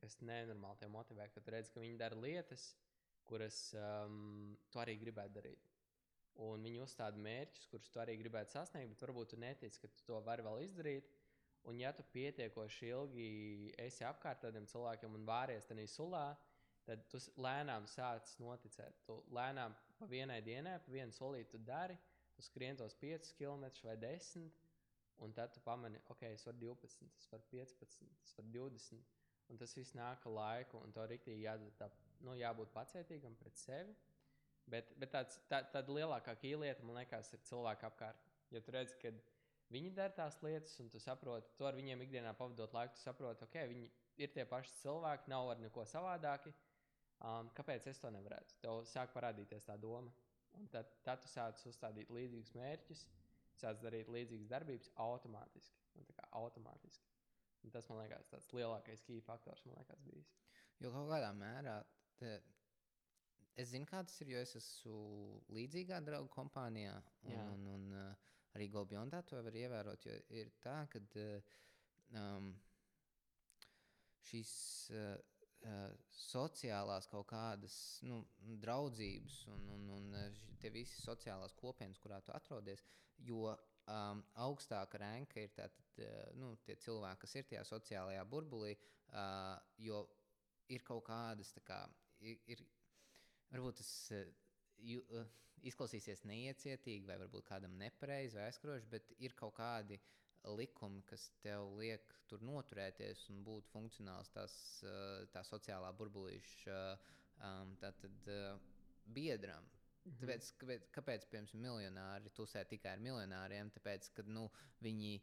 kas nenormāli te motivē, ka tu redz, ka viņi dara lietas, kuras um, tu arī gribētu darīt. Un viņi uzstāda mērķus, kurus tu arī gribētu sasniegt, bet varbūt tu netici, ka tu to vari vēl izdarīt. Un, ja tu pietiekoši ilgi esi apkārt tādiem cilvēkiem un vāries tajā sulā, tad tu lēnām sāc noticēt. Tu lēnām pa vienai dienai, pa vienu solīti dari, tu skrien tos 5 km vai 10, un tad tu pamani, ok, es varu 12, es varu 15, es varu 20. Un tas viss nāk ar laiku, un tev rīktīgi jā, tā, nu, jābūt pacietīgam pret sevi. Bet, bet tāds, tā, tāda lielākā lieta, man liekas, ir cilvēki apkārt. Ja tu redz, ka viņi dara tās lietas, un tu saproti, tu ar viņiem ikdienā pavadot laiku, tu saproti, ok, viņi ir tie paši cilvēki, nav ar neko savādāki. Um, kāpēc es to nevarētu? Tev sāk parādīties tā doma. Un tad, tad tu sāc uzstādīt līdzīgus mērķus, sāc darīt līdzīgas darbības automātiski. automātiski. Un tas man liekas, tas lielākais key faktors man liekas bijis. Jo kaut kādā mērā te, es zinu, kā tas ir, jo es esmu līdzīgā draugu kompānijā. Un, un, un uh, arī Golbjondā to var ievērot, jo ir tā, ka uh, um, šīs. Uh, uh, sociālās kaut kādas nu, draudzības un, un, un tie visi sociālās kopienas, kurā tu atrodies. Jo um, augstāka ranka ir tātad, uh, nu, tie cilvēki, kas ir tajā sociālajā burbulī, uh, jo ir kaut kādas, kā, ir, ir, varbūt tas uh, ju, uh, izklausīsies neiecietīgi, vai varbūt kādam nepareizi vai aizskroši, bet ir kaut kādi likumi, kas tev liek tur noturēties un būt funkcionāls tās, eh, tā sociālā burbulīša um, tātad, uh, biedram. -hmm. Tāpēc, kāpēc, kāpēc piemēram, miljonāri tusē tikai ar miljonāriem? Tāpēc, ka nu, viņi,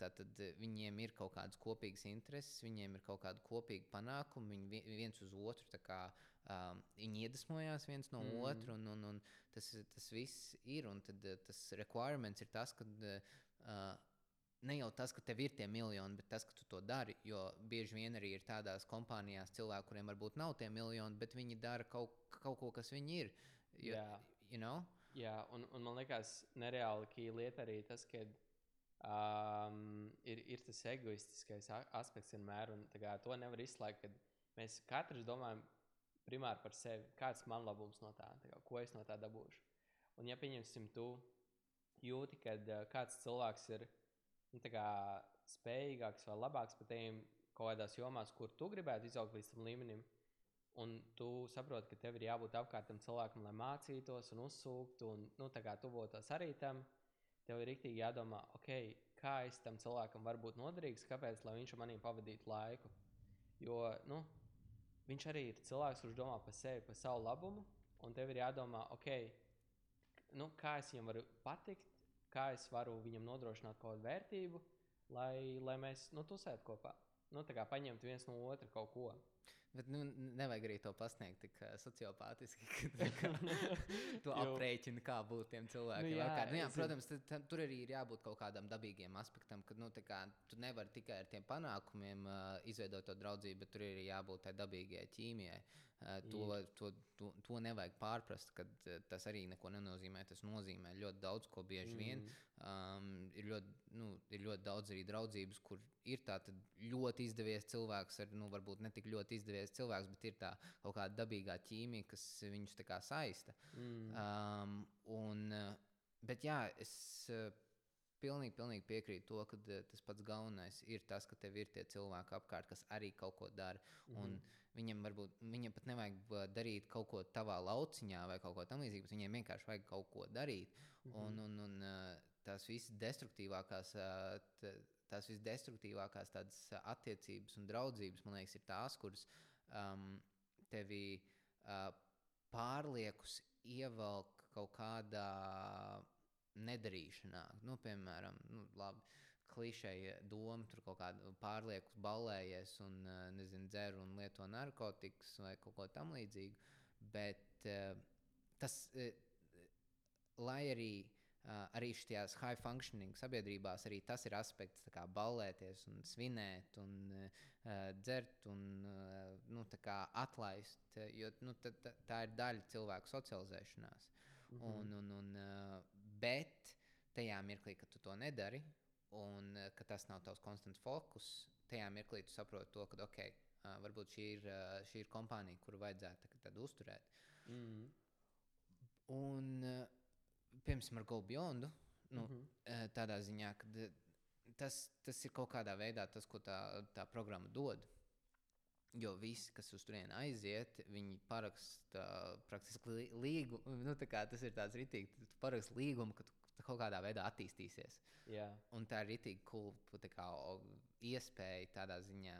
tātad, viņiem ir kaut kādas kopīgas intereses, viņiem ir kaut kāda kopīga panākuma, viņi viens uz otru kā, um, iedvesmojās viens no mm otra, un, un, un tas, tas viss ir. Un tad tas requirements ir tas, ka. Uh, ne jau tas, ka tev ir tie miljoni, bet tas, ka tu to dari. Jo bieži vien arī ir tādās kompānijās cilvēki, kuriem varbūt nav tie miljoni, bet viņi dara kaut, kaut ko, kas viņi ir. Jo, Jā, you know? Jā un, un man liekas, nereāli lieta arī tas, ka um, ir, ir tas egoistiskais aspekts vienmēr, un kā, to nevar izslēgt. Mēs katrs domājam primāri par sevi, kāds man labums no tā, tā kā, ko es no tā dabūšu. Un, ja pieņemsim, tu jūti, ka uh, kāds cilvēks ir nu, spējīgāks vai labāks par tiem kaut kādās jomās, kur tu gribētu izaugt līdz tam līmenim. Un tu saproti, ka tev ir jābūt apkārtam cilvēkam, lai mācītos un uzsūktu, un nu, tuvotos arī tam. Tev ir rīktīgi jādomā, okay, kā es tam cilvēkam varu būt noderīgs, kāpēc viņš maniem pavadītu laiku. Jo nu, viņš arī ir cilvēks, kurš domā par sevi, par savu labumu, un tev ir jādomā, okay, nu, kā es viņam varu patikt, kā es varu viņam nodrošināt kaut kādu vērtību, lai, lai mēs nu, tusētu kopā. Nu, tā kā paņemt viens no otra kaut ko. Bet nu, nevajag arī to pasniegt tik uh, sociopātiski, ka tu aprēķini, kā būt tiem cilvēkiem. Jā, kā, nu, jā, protams, tad, tad, tur arī ir jābūt kaut kādam dabīgam aspektam, ka nu, kā, tu nevari tikai ar tiem panākumiem uh, izveidot to draudzību, bet tur ir jābūt tai dabīgajai ķīmijai. Uh, To, to, to, to nevajag pārprast, ka tas arī neko nenozīmē. Tas nozīmē ļoti daudz ko bieži mm. vien. Um, ir, ļoti, nu, ir ļoti daudz arī draudzības, kur ir tāds ļoti izdevies cilvēks, ar nu, varbūt ne tik ļoti izdevies cilvēks, bet ir tā kaut kāda dabīgā ķīmija, kas viņus tā saista. Mm. Um, un, bet jā, es pilnīgi, pilnīgi piekrītu to, ka uh, tas pats galvenais ir tas, ka tev ir tie cilvēki apkārt, kas arī kaut ko dara. Mm -hmm. Un viņam varbūt viņam pat nevajag uh, darīt kaut ko tavā lauciņā vai kaut ko tamlīdzīgu, bet viņiem vienkārši vajag kaut ko darīt. Mm -hmm. Un, un, un uh, tās visas destruktīvākās. Tās visdestruktīvākās tādas attiecības un draudzības, man liekas, ir tās, kuras um, tevi uh, pārliekus ievelk kaut kādā nedarīšanā. Nu, piemēram, nu, labi, klišeja doma, tur kaut kāda pārlieku balējies un nezinu, dzer un lieto narkotikas vai kaut ko tamlīdzīgu. Bet uh, tas, uh, lai arī arī šajās high functioning sabiedrībās arī tas ir aspekts, kā ballēties, un svinēt, un dzert, un nu, atlaist. Jo nu, tā, tā, ir daļa cilvēku socializēšanās. -hmm. un, un, un, bet tajā mirklī, kad tu to nedari, un uh, ka tas nav tavs konstants fokus, tajā mirklī tu saproti to, ka ok, uh, varbūt šī ir, uh, šī ir kompānija, kuru vajadzētu tad uzturēt. Mm -hmm. Un, piemēram, ar Go Beyond, nu, mm -hmm. tādā ziņā, ka tas, tas ir kaut kādā veidā tas, ko tā, tā programma dod. Jo visi, kas uz turieni aiziet, viņi paraksta praktiski līgumu. Nu, tas ir tāds rītīgi, tu paraksti līgumu, ka tu kaut kādā veidā attīstīsies. Yeah. Un tā ir rītīgi cool kā, iespēja tādā ziņā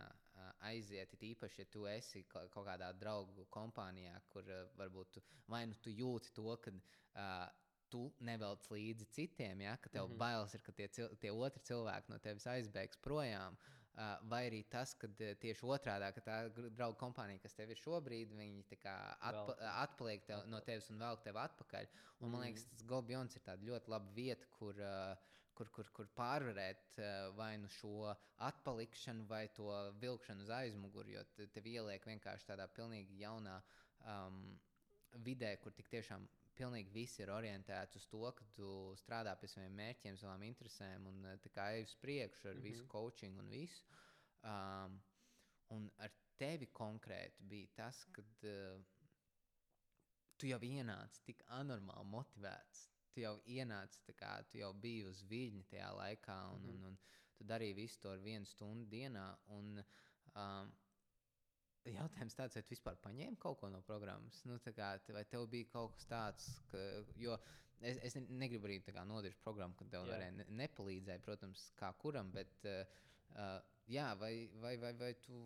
aiziet. Īpaši, ja tu esi kaut kādā draugu kompānijā, kur varbūt tu, vai nu tu jūti to, ka uh, tu nevelc līdzi citiem, ja, ka tev mm -hmm. bailes ir, ka tie, tie otri cilvēki no tevis aizbēgs projām. Vai arī tas, ka tieši otrādi, ka tā draugu kompānija, kas tev ir šobrīd, viņi atpa, atpaliek tev, no tevis un velk tevi atpakaļ. Un, man liekas, tas Gobions ir ļoti laba vieta, kur, kur, kur, kur pārvarēt vai nu šo atpalikšanu, vai to vilkšanu uz aizmuguri, jo tev ieliek vienkārši tādā pilnīgi jaunā um, vidē, kur tik tiešām pilnīgi viss ir orientēts uz to, ka tu strādā pie saviem mērķiem, savām interesēm un eh, kā ej uz priekšu ar mm -hmm. visu coaching un visu. Um, un ar tevi konkrēti bija tas, ka uh, tu jau ienāci tik anormāli motivēts. Tu jau ienāci, kā tu jau biji uz viļņa tajā laikā, un, mm -hmm. un, un tu darīji visu to ar vienu stundu dienā. Un, um, Jautājums tāds, vai tu vispār paņēmi kaut ko no programmas? Nu, kā, vai tev bija kaut kas tāds, ka, jo es, es negribu arī nodirzt programmu, ka tev arī ne, nepalīdzēja, protams, kā kuram, bet uh, jā, vai, vai, vai, vai tu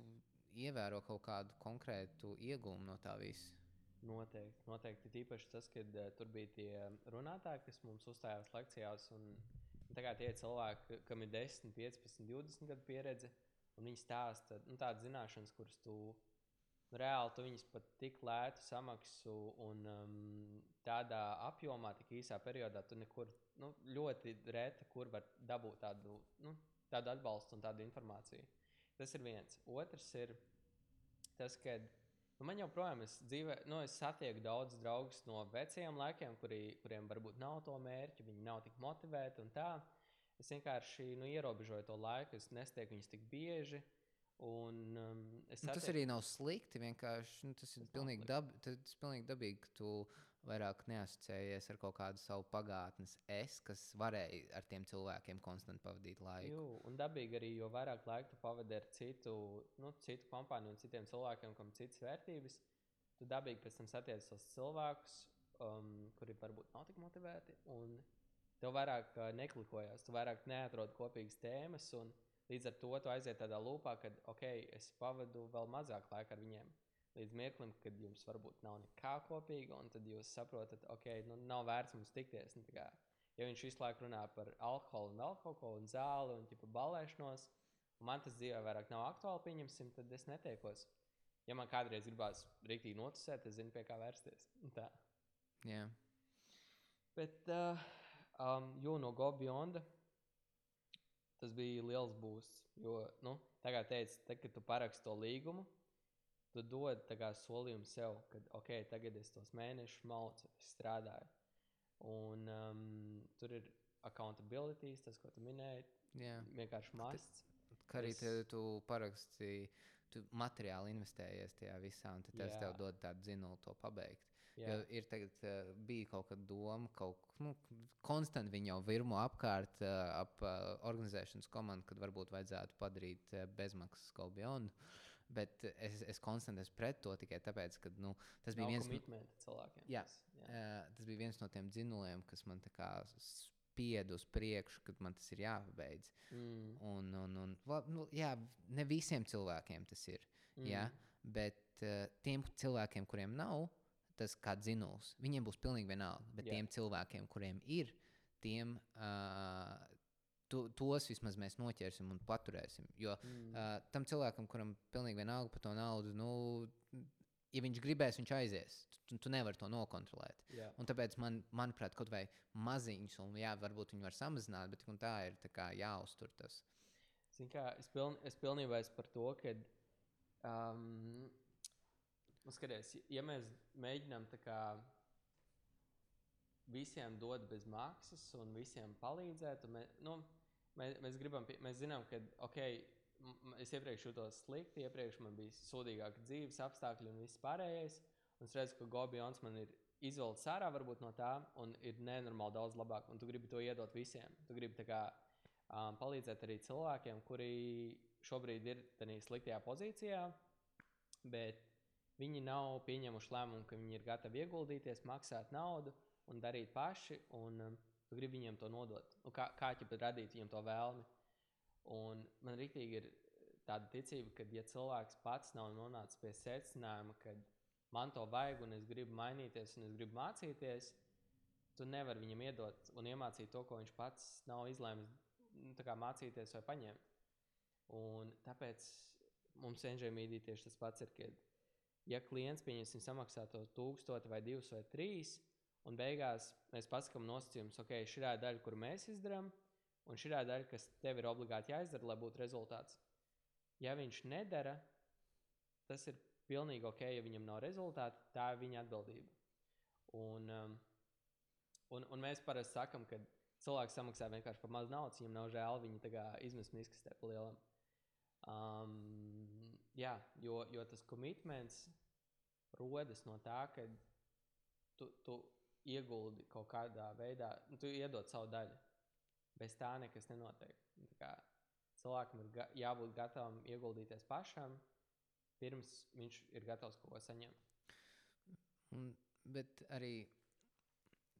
ievēro kaut kādu konkrētu iegūmu no tā visa? Noteikti, noteikti. Tīpaši tas, kad uh, tur bija tie runātāji, kas mums uzstājās lekcijās. Un, tagad tie cilvēki, kam ir 10, 15, 20 gadu pieredze, un viņi stāsta nu, tādas zināšanas, kuras tu reāli tu viņus pat tik lētu samaksu un um, tādā apjomā, tik īsā periodā, tu nekur nu, ļoti reti, kur var dabūt tādu, nu, tādu atbalstu un tādu informāciju. Tas ir viens. Otrs ir tas, ka nu, man joprojām ir dzīvē, nu, es satieku daudz draugus no vecajiem laikiem, kuri, kuriem varbūt nav to mērķu, viņi nav tik motivēti un tā. Es vienkārši nu, ierobežoju to laiku, es nestieku viņus tik bieži. Un, um, nu, satiek... Tas arī nav slikti. Nu, tas, ir pilnīgi dab, tas ir pilnīgi dabīgi, ka tu vairāk neasociējies ar kaut kādu savu pagātnes es, kas varēja ar tiem cilvēkiem konstanti pavadīt laiku. Jū, un dabīgi arī, jo vairāk laika tu pavadi ar citu, nu, citu kompāniju un citiem cilvēkiem, kam citas vērtības, tu dabīgi pēc tam satiec tos cilvēkus, um, kuri varbūt nav tik motivēti. Un, Tev vairāk neklikojās, tu vairāk neatrodi kopīgas tēmas, un līdz ar to tu aiziet tādā lūpā, ka, ok, es pavadu vēl mazāk laika ar viņiem. Līdz mirklim, kad jums varbūt nav nekā kopīga, un tad jūs saprotat, ok, nu, nav vērts mums tikties. Nu, kā, ja viņš visu laiku runā par alkoholu un alkoholu un zāli un ķipa, balēšanos, un man tas dzīvē vairāk nav aktuāli, pieņemsim, tad es netiekos. Ja man kādreiz gribās rīktīgi notusēt, es zinu, pie kā vērsties. Tā. Yeah. Bet, uh, Um, jo no Go Beyond tas bija liels būsts. Jo, nu, tagad, teicu, tagad, kad tu paraksti to līgumu, tu dod solījumu sev, ka, ok, tagad es tos mēnešus malcu, es strādāju. Un um, tur ir accountability, tas, ko tu minēji. Jā. Vienkārši masts. Kā arī es... tu parakstīji, tu materiāli investējies tajā visā, un tas tev dod tādu zinulu to pabeigt. Jo ir tagad, uh, bija kaut kāda doma, kaut nu, konstanti viņi jau virmo apkārt uh, ap uh, organizēšanas komandu, kad varbūt vajadzētu padarīt uh, bezmaksas skolbionu. Bet es, es konstanti esmu pret to tikai tāpēc, ka nu, tas bija Nav viens no cilvēkiem. Jā, jā. Uh, tas bija viens no tiem dzinuliem, kas man tā kā spied uz priekšu, kad man tas ir jāpabeidz. Mm. Un, un, un, nu, jā, ne visiem cilvēkiem tas ir. Mm. Jā, bet uh, tiem cilvēkiem, kuriem nav tas kā dzinuls, viņiem būs pilnīgi vienalga. Bet yeah. tiem cilvēkiem, kuriem ir, tiem uh, to, tos vismaz mēs noķersim un paturēsim. Jo Mm. uh, tam cilvēkam, kuram pilnīgi vienalga par to naudu, nu, ja viņš gribēs, viņš aizies. Tu, tu nevari to nokontrolēt. Jā. Un tāpēc, man, manuprāt, kaut vai maziņš, un jā, varbūt viņi var samazināt, bet tā ir tā kā jāuztur tas. Kā, es, piln, es pilnībā esmu par to, ka um, nu, skaties, ja mēs mēģinām kā visiem dot bez maksas un visiem palīdzēt, un mē, nu, mēs, mēs, gribam, mēs zinām, ka okay, es iepriekš jutos slikti, iepriekš man bija sūdīgāki dzīves apstākļi un viss pārējais. Un es redzu, ka Gobijons man ir izvelcis ārā no tā, un ir nenormāli daudz labāk. Un tu gribi to iedot visiem. Tu gribi kā, um, palīdzēt arī cilvēkiem, kuri šobrīd ir tādā sliktajā pozīcijā, bet viņi nav pieņēmuši lēmumu, ka viņi ir gatavi ieguldīties, maksāt naudu un darīt paši. Un, um, tu gribi viņiem to nodot. Nu, kā kā ķipa radīt viņiem to vēlmi. Un man rīktīgi ir tāda ticība, ka, ja cilvēks pats nav nonācis pie secinājuma, ka man to vajag, un es gribu mainīties, un es gribu mācīties, tu nevari viņam iedot un iemācīt to, ko viņš pats nav izlēmis nu, mācīties vai paņemt. Un tāpēc mums NGMīdī tieši tas pats ir, ka, ja klients pieņemsim samaksā to tūkstoti vai divus vai trīs, un beigās mēs pasakām nosacījumus, ok, šī ir daļa, kur mēs izdarām, un šī ir daļa, kas tev ir obligāti jāizdara, lai būtu rezultāts. Ja viņš nedara, tas ir pilnīgi ok, ja viņam nav rezultātu, tā ir viņa atbildība. Un, um, un, un mēs parasti sakām, ka cilvēks samaksā vienkārši par maz naudas, viņam nav žēl, viņi izmes miskastē pa lielam. Um, jā, jo, jo tas komitments rodas no tā, ka tu, tu ieguldi kaut kādā veidā, nu, tu iedod savu daļu. Bez tā nekas nenotiek. Tā kā Cilvēkam ir ga jābūt gatavam ieguldīties pašam, pirms viņš ir gatavs kaut ko saņemt. Un, bet arī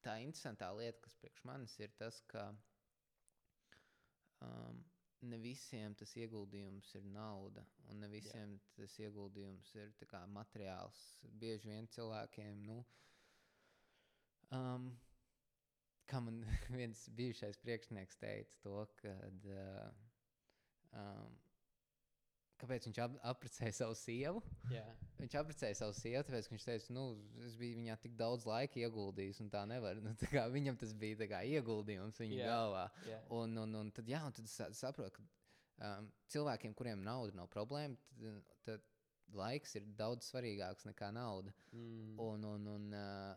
tā interesantā lieta, kas priekš manis ir tas, ka um, ne visiem tas ieguldījums ir nauda, un ne visiem Jā. tas ieguldījums ir kā, materiāls. Bieži vien cilvēkiem, nu, um, kā man viens bijušais priekšnieks teica, to, kad, uh, um, kāpēc viņš ap, apprecēja savu sievu. Jā. Viņš apprecēja savu sievu, tāpēc viņš teica, nu, es biju viņā tik daudz laika ieguldījis, un tā nevar. Nu, tā kā, viņam tas bija kā, ieguldījums viņa Jā. galvā. Jā. Un, un, un tad, jā, un tad saprotu, ka um, cilvēkiem, kuriem nauda nav problēma, tad, tad laiks ir daudz svarīgāks nekā nauda. Mm. Un, un, un uh,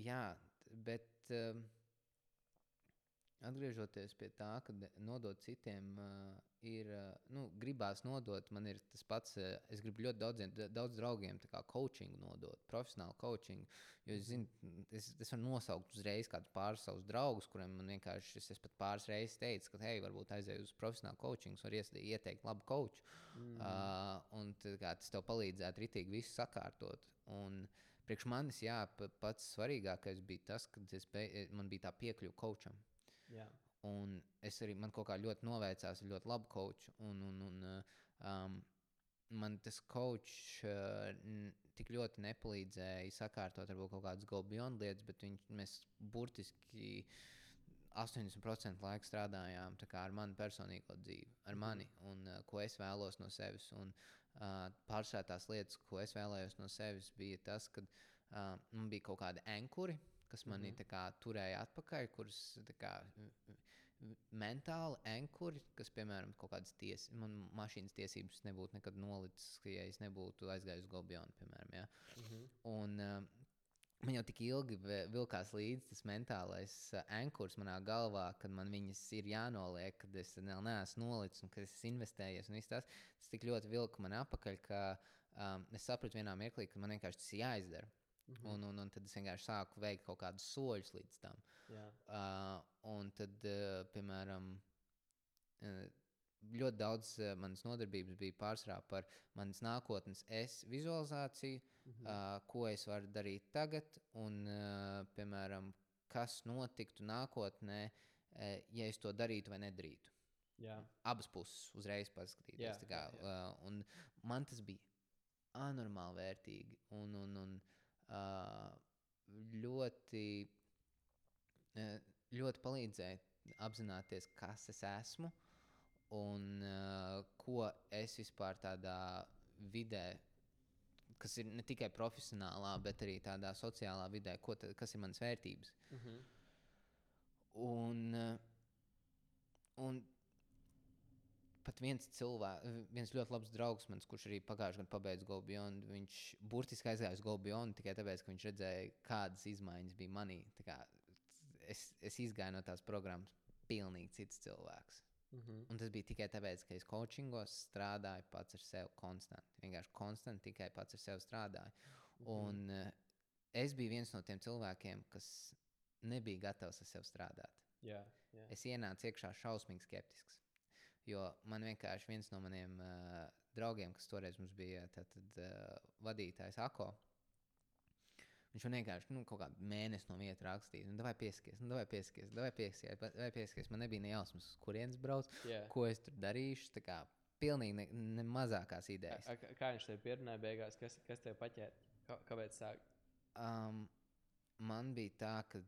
jā, bet um, atgriežoties pie tā, ka nodot citiem uh, ir, nu, gribās nodot, man ir tas pats, uh, es gribu ļoti daudziem, da- daudz draugiem tā kā coachingu nodot, profesionālu coachingu, jo es zinu, es, es varu nosaukt uzreiz kādus pāris savus draugus, kuriem man vienkārši, es, es pat pāris reizes teicu, ka, hei, varbūt aizēju uz profesionālu coachingu, var ieteikt labu coachu, Mm. Uh, un kā, tas tev palīdzētu ritīgi visu sakārtot. Un priekš manis, jā, pa- pats svarīgākais bija tas, ka es bei, man bija tā piekļuve kočam. Jā. Un es arī man kaut kā ļoti noveicās ar ļoti labu koču. Un, un, un, um, man tas kočs uh, tik ļoti nepalīdzēja sakārtot varbūt kaut kādas golbionu lietas, bet viņš, mēs burtiski 80% laika strādājām ar manu personīgo dzīvi, ar mani un uh, ko es vēlos no sevis. Un, uh, pārsvarā tās lietas, ko es vēlējos no sevis, bija tas, ka uh, man bija kaut kādi ankuri, kas manī mm -hmm. turēja atpakaļ, kuras kā, mentāli ankuri, kas, piemēram, kaut kādas tiesas, man mašīnas tiesības nebūtu nekad nolicis, ja es nebūtu aizgājis uz Golbionu, piemēram. Ja? Mhm. Un, uh, man jau tik ilgi vilkās līdzi tas mentālais uh, ankurs manā galvā, kad man viņas ir jānoliek, kad es vēl neesmu nolicis un kad es investējies. Tas, tas tik ļoti vilka man apakaļ, ka um, es sapratu vienā mirklī, ka man vienkārši tas ir jāizdara. Mhm. Un, un, un tad es vienkārši sāku veikt kaut kādus soļus līdz tam. Jā. Uh, un tad, uh, piemēram, uh, ļoti daudz uh, manas nodarbības bija pārsvarā par manas nākotnes es vizualizāciju, Mhm. uh, ko es varu darīt tagad, un, uh, piemēram, kas notiktu nākotnē, uh, ja es to darītu vai nedarītu. Jā. Abas puses uzreiz paskatīties. Jā, Kā, jā, uh, un man tas bija anormāli vērtīgi un, un, un uh, ļoti, uh, ļoti palīdzēja apzināties, kas es esmu un uh, ko es vispār tādā vidē, kas ir ne tikai profesionālā, bet arī tādā sociālā vidē, ko ta, kas ir manas vērtības. Mhm. Un, uh, un pat viens cilvēks, viens ļoti labs draugs, mans, kurš arī pagājušajā gadā pabeidza Golbjonu, viņš burtiski aizgāja uz Golbjonu tikai tāpēc, ka viņš redzēja, kādas izmaiņas bija manī. Es, es izgāju no tās programmas pilnīgi cits cilvēks. Mhm. Un tas bija tikai tāpēc, ka es coachingos strādāju pats ar sevi konstanti. Vienkārši konstanti tikai pats ar sevi strādāju. Mhm. Un uh, es biju viens no tiem cilvēkiem, kas nebija gatavs ar sevi strādāt. Jā. Jā. Es ienācu iekšā šausmīgi skeptisks. Jo man vienkārši viens no maniem uh, draugiem, kas toreiz mums bija tātad, uh, vadītājs Ako, viņš man vienkārši nu, kaut kādu mēnesi no vietas rakstīja. Nu, vai pieskaties, nu, vai pieskaties, vai pieskaties, vai pieskaties. Man nebija ne jausmas, kurienes brauc, Jā. ko es tur darīšu. Kā pilnīgi ne, ne mazākās idejas. A, a, kā viņš tev pierunāja beigās, kas, kas tev paķēra? Kā, kāpēc sāk? Um, man bija tā, ka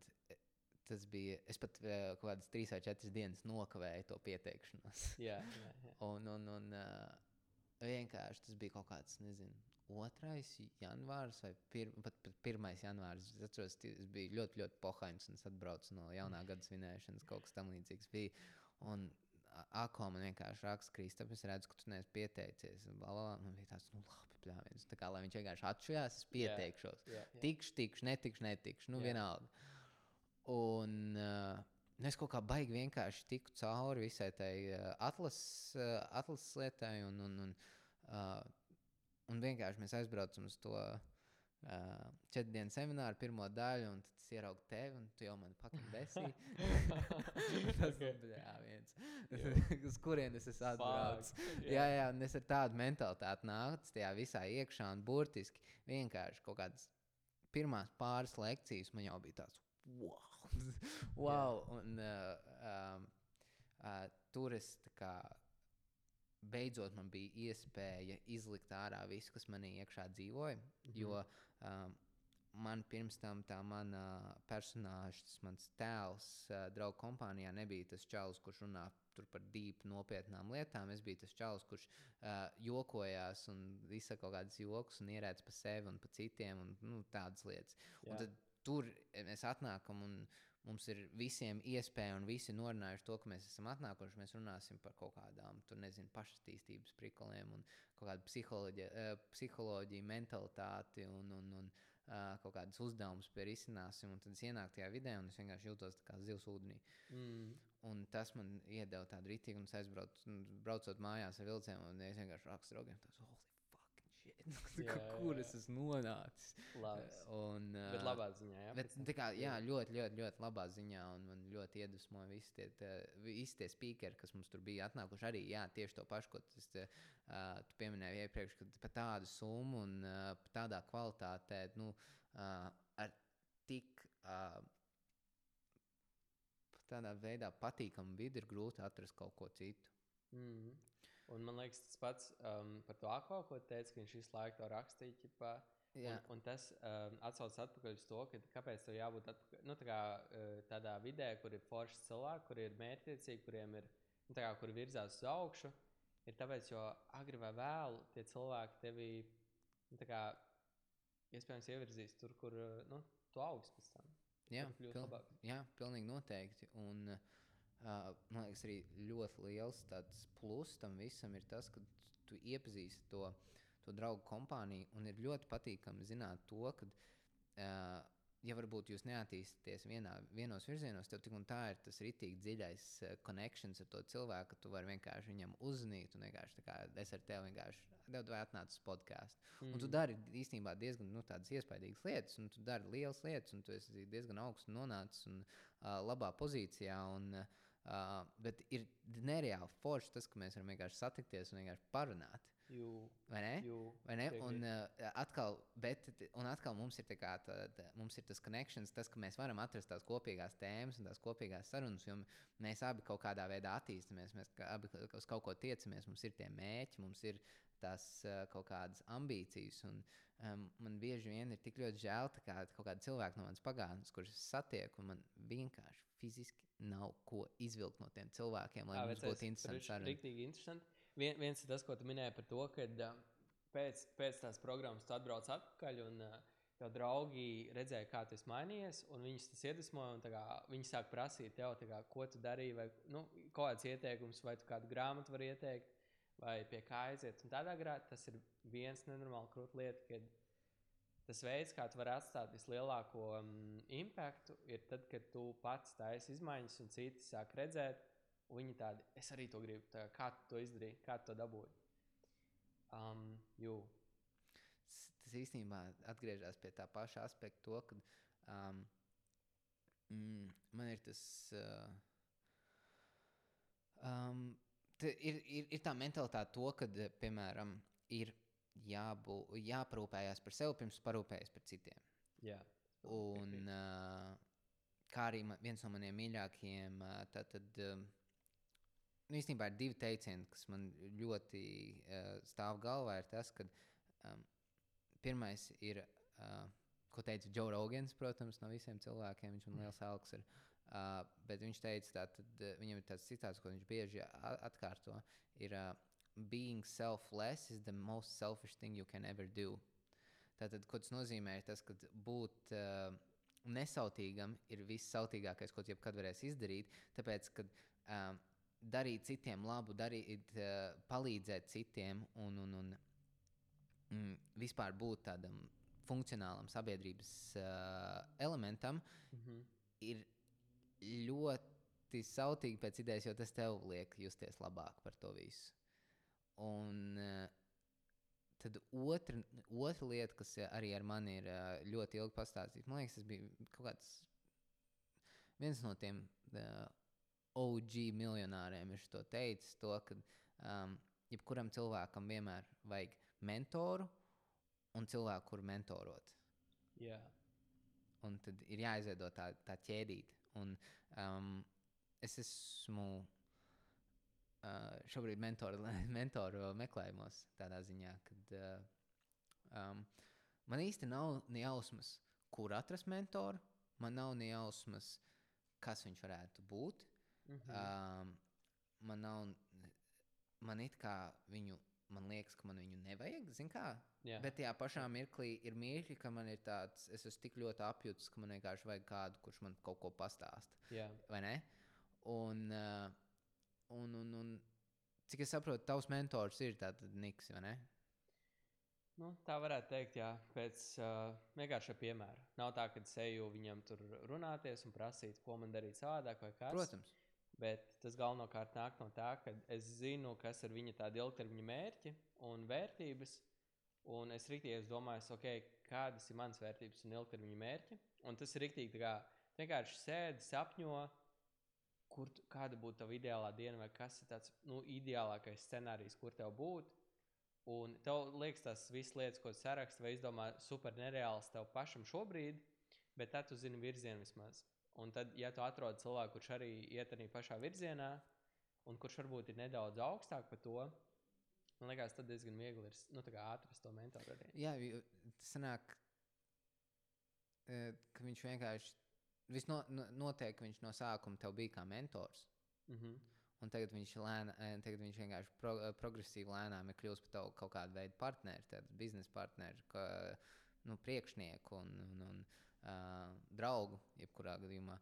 tas bija. Es pat uh, kaut kādas trīs vai četras dienas nokavēju to pieteikšanos. Jā, jā, jā. un un, un uh, vienkārši tas bija kaut kāds, nezinu, 2. janvārs vai pir, pat, pat 1. janvārs. Es atceros, es biju ļoti, ļoti pohains un es atbraucu no jaunā gada svinēšanas, kaut kas tam līdzīgs bija. Un Ako man vienkārši raksta, Kristap, es redzu, ka tu neesi pieteicies. un bla, bla, bla. Man bija tāds, nu, labi, pļāviens. Tā kā lai viņš vienkārši atšujās, es pieteikšos. jā, jā. Tikšu, tikšu, netikšu, netikšu. Nu, Jā. vienalga. Un uh, es kaut kā baigi vienkārši tiku cauri visai tai uh, atlases uh, atlases lietai. Un, un, un, uh, un vienkārši mēs aizbraucam uz to uh, četru dienu semināru, pirmo daļu, un tad es ieraugu tevi, un tu jau man pakaļ desī. Tas Okay. bija viens. Jā. uz kurienes es atbraucu. Fuck, Jā, jā, un es ar tādu mentalitāti nācu tajā visā iekšā un burtiski vienkārši kaut kādas pirmās pāris lekcijas man jau bija tāds wow! wow! Un, uh, um, uh, tur es kā beidzot man bija iespēja izlikt ārā visu, kas manī iekšā dzīvoja. Mhm. Jo um, man pirms tam tā mana personāža, tas mans tēls, uh, draugu kompānijā nebija tas čalis, kurš runā tur par dīpu nopietnām lietām. Es biju tas čalis, kurš uh, jokojās un izsaka kaut kādus joks un ierēdz pa sevi un pa citiem un nu, tādas lietas. Jā. Un tad tur mēs atnākam un mums ir visiem iespēja un visi norunājuši to, ka mēs esam atnākuši. Mēs runāsim par kaut kādām, tur nezinu, pašattīstības prikoliem un kaut kādu psiholoģiju, uh, psiholoģiju mentalitāti un, un, un uh, kaut kādus uzdevumus pie risināsim. Tad es ienāku tajā vidē un es vienkārši jūtos kā zivs ūdenī. Mm. Un tas man iedeva tādu rītīgu, un es aizbraucu, braucot mājās ar vilcienu, un es vienkārši rakstu draugiem, tas. Jā, Kur es esmu nonācis? Labs. Un, Bet ā, labā ziņā, jā. Bet, tā kā, jā, ļoti, ļoti, ļoti labā ziņā, un man ļoti iedvesmoja visi tie, tie, visi tie speakeri, kas mums tur bija atnākuši. Arī jā, tieši to pašu, ko tas, uh, tu pieminēji iepriekš, ka par tādu summu un uh, tādā kvalitātē, nu, uh, ar tik uh, tādā veidā patīkamu vidi ir grūti atrast kaut ko citu. Mm. Un man liekas, tas pats um, par to akvo, ko teica, ka viņš visu laiku to rakstīja. Ķipā, un, un tas um, atsaucas atpakaļ uz to, ka, kāpēc tam jābūt atpakaļ, nu, tā kā, uh, tādā vidē, kur ir forši cilvēki, kur ir mērķtiecīgi, kuriem ir nu, tā kā, kur virzās uz augšu. Ir tāpēc, jo agri vai vēlu tie cilvēki tevi nu, tā kā, iespējams ievirzīs tur, kur uh, nu, tu augsts pēc tam. Jā, pil labāk. jā, pilnīgi noteikti. Un, uh, man liekas, arī ļoti liels tāds plus tam visam ir tas, ka tu iepazīsti to, to draugu kompāniju. Un ir ļoti patīkami zināt to, ka, uh, ja varbūt jūs neattīstāties vienā, vienos virzienos, tad tik un tā ir tas rītīgi dziļais uh, connections ar to cilvēku, ka tu vari vienkārši viņam uzzvanīt un vienkārši tā kā es ar tevi vienkārši devu vai atnācu uz podkāstu. Mm. Un tu dari īstenībā diezgan nu, tādas iespaidīgas lietas, un tu dari lielas lietas, un tu esi diezgan augstu nonācis un uh, labā pozīcijā. Un, uh, bet ir nereāli forši tas, ka mēs varam vienkārši satikties un vienkārši parunāt. Jū. Vai ne? Jū. Vai ne? Un, uh, atkal, bet, un atkal mums ir, kā, tā, tā, mums ir tas connections, tas, ka mēs varam atrast tās kopīgās tēmas un tās kopīgās sarunas, jo mēs abi kaut kādā veidā attīstāmies, mēs abi uz kaut ko tiecamies, mums ir tie mērķi, mums ir tās uh, kaut kādas ambīcijas. Un, um, man bieži vien ir tik ļoti žēl, ka kaut kāda cilvēka no manas pagātnes, kurus es satieku, un man vienkārši fiziski nav ko izvilkt no tiem cilvēkiem, lai mums būtu interesanti saruna. Riktīgi interesanti vien, viens ir tas, ko tu minēji par to, ka pēc, pēc tās programmas tu atbrauc atpakaļ. Un, Jau draugi redzēja, kā tu esi mainījies, un viņus tas iedvesmoja. Kā, viņi sāk prasīt tev, kā, ko tu darīji, vai nu, kādas ieteikumus, vai tu kādu grāmatu vari ieteikt, vai pie kā aiziet. Un tādā garā tas ir viens nenormāli krūts lieta, kad tas veids, kā tu vari atstāt vislielāko um, impaktu, ir tad, kad tu pats taisi izmaiņas, un citi sāk redzēt, Viņi tādi, es arī to gribu. Tā, kā tu to izdarīji, kā tu to dabūji? Um, jū. Tas īstenībā atgriežas pie tā paša aspekta, to, ka um, mm, man ir tas. Uh, um, ir, ir, ir tā mentalitāte, to, ka, piemēram, ir jābū, jāparūpējas par sevi pirms parūpējas par citiem. Jā. Un, uh, kā arī man, viens no maniem mīļākajiem, uh, tad, tad, um, nu, īstenībā ir divi teicieni, kas man ļoti uh, stāv galvā. Ir tas, ka um, pirmais ir, uh, ko teica Joe Rogans, protams, no visiem cilvēkiem. Viņš man liels augs ir. Uh, bet viņš teica, ka uh, viņam ir tāds citāts, ko viņš bieži atkārto. Ir, uh, Being selfless is the most selfish thing you can ever do. Tātad, ko tas nozīmē, ir tas, ka būt uh, nesautīgam ir viss sautīgākais, ko jebkad varēsi izdarīt. Tāpēc, kad uh, darīt citiem labu, darīt, uh, palīdzēt citiem un, un, un mm, vispār būt tādam funkcionālam sabiedrības uh, elementam, mm -hmm. ir ļoti sautīgi pēc idejas, jo tas tev liek justies labāk par to visu. Un, uh, Tad otra, otra lieta, kas arī ar mani ir uh, ļoti ilgi pastāstīta, man liekas, tas bija kaut kāds viens no tiem OG miljonāriem ir to teicis, to, ka um, jebkuram cilvēkam vienmēr vajag mentoru un cilvēku, kur mentorot. Yeah. Un tad ir jāizveido tā, tā ķēdīte. Un, um, es esmu uh, šobrīd mentoru, mentoru meklējumos tādā ziņā, ka uh, um, man īsti nav ne jausmas, kur atrast mentoru. Man nav ne jausmas, kas viņš varētu būt. Mm -hmm. um, man nav, man it kā viņu, man liekas, ka man viņu nevajag, zin kā. Yeah. Bet tajā pašā mirklī ir mirkļi, ka man ir tāds, es esmu tik ļoti apjūts, ka man vienkārši vajag kādu, kurš man kaut ko pastāsta. Yeah. Vai ne? Un, uh, un, un, un cik es saprotu, tavs mentors ir tāds Niks, vai ne? Nu, tā varētu teikt, jā, pēc uh, vienkārša piemēra. Nav tā, ka es eju viņam tur runāties un prasīt, ko man darīt savādāk vai kā. Protams. Bet tas galvenokārt nāk no tā, ka es zinu, kas ir viņa tādi ilgtermiņa mērķi un vērtības. Un es rīktīgi domāju, okay, kādas ir manas vērtības un ilgtermiņa mērķi. Un tas ir rīktīgi, kā vienkārši sēdi, sapņo, kur, kāda būtu tava ideālā diena, vai kas ir tāds nu, ideālākais scenārijs, kur tev būtu. Un tev liekas, tas viss lietas, ko sarakstīt, vai izdomā super nereāls tev pašam šobrīd, bet tad tu zini virzienu vismaz. Un tad, ja tu atrod cilvēku, kurš arī iet arī pašā virzienā, un kurš varbūt ir nedaudz augstāk par to, man liekas, tad diezgan viegli ir nu, atrast to mentoru. Arī. Jā, tas sanāk, e, ka viņš vienkārši, viss no, notiek, ka viņš no sākuma tev bija kā mentors. Mm -hmm. Un tagad viņš, lēna, e, tagad viņš vienkārši pro, e, progresīvi lēnām ir kļuvis par tavu kaut kādu veidu partneri, tādu biznesa partneri, ka, nu, priekšnieku. Un, un, un, uh, draugu, jebkurā gadījumā.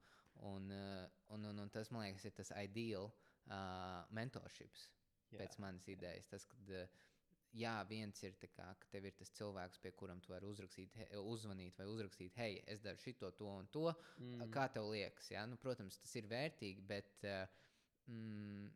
Un, uh, un, un, un tas, man liekas, ir tas ideāls uh, mentorships Jā. pēc manas idejas. Tas, kad, uh, jā, viens ir kā, ka tev ir tas cilvēks, pie kuram tu vari uzrakstīt, he, uzvanīt vai uzrakstīt, hei, es daru šito, to un to. Mm. Kā tev liekas? Ja? Nu, protams, tas ir vērtīgi, bet mm,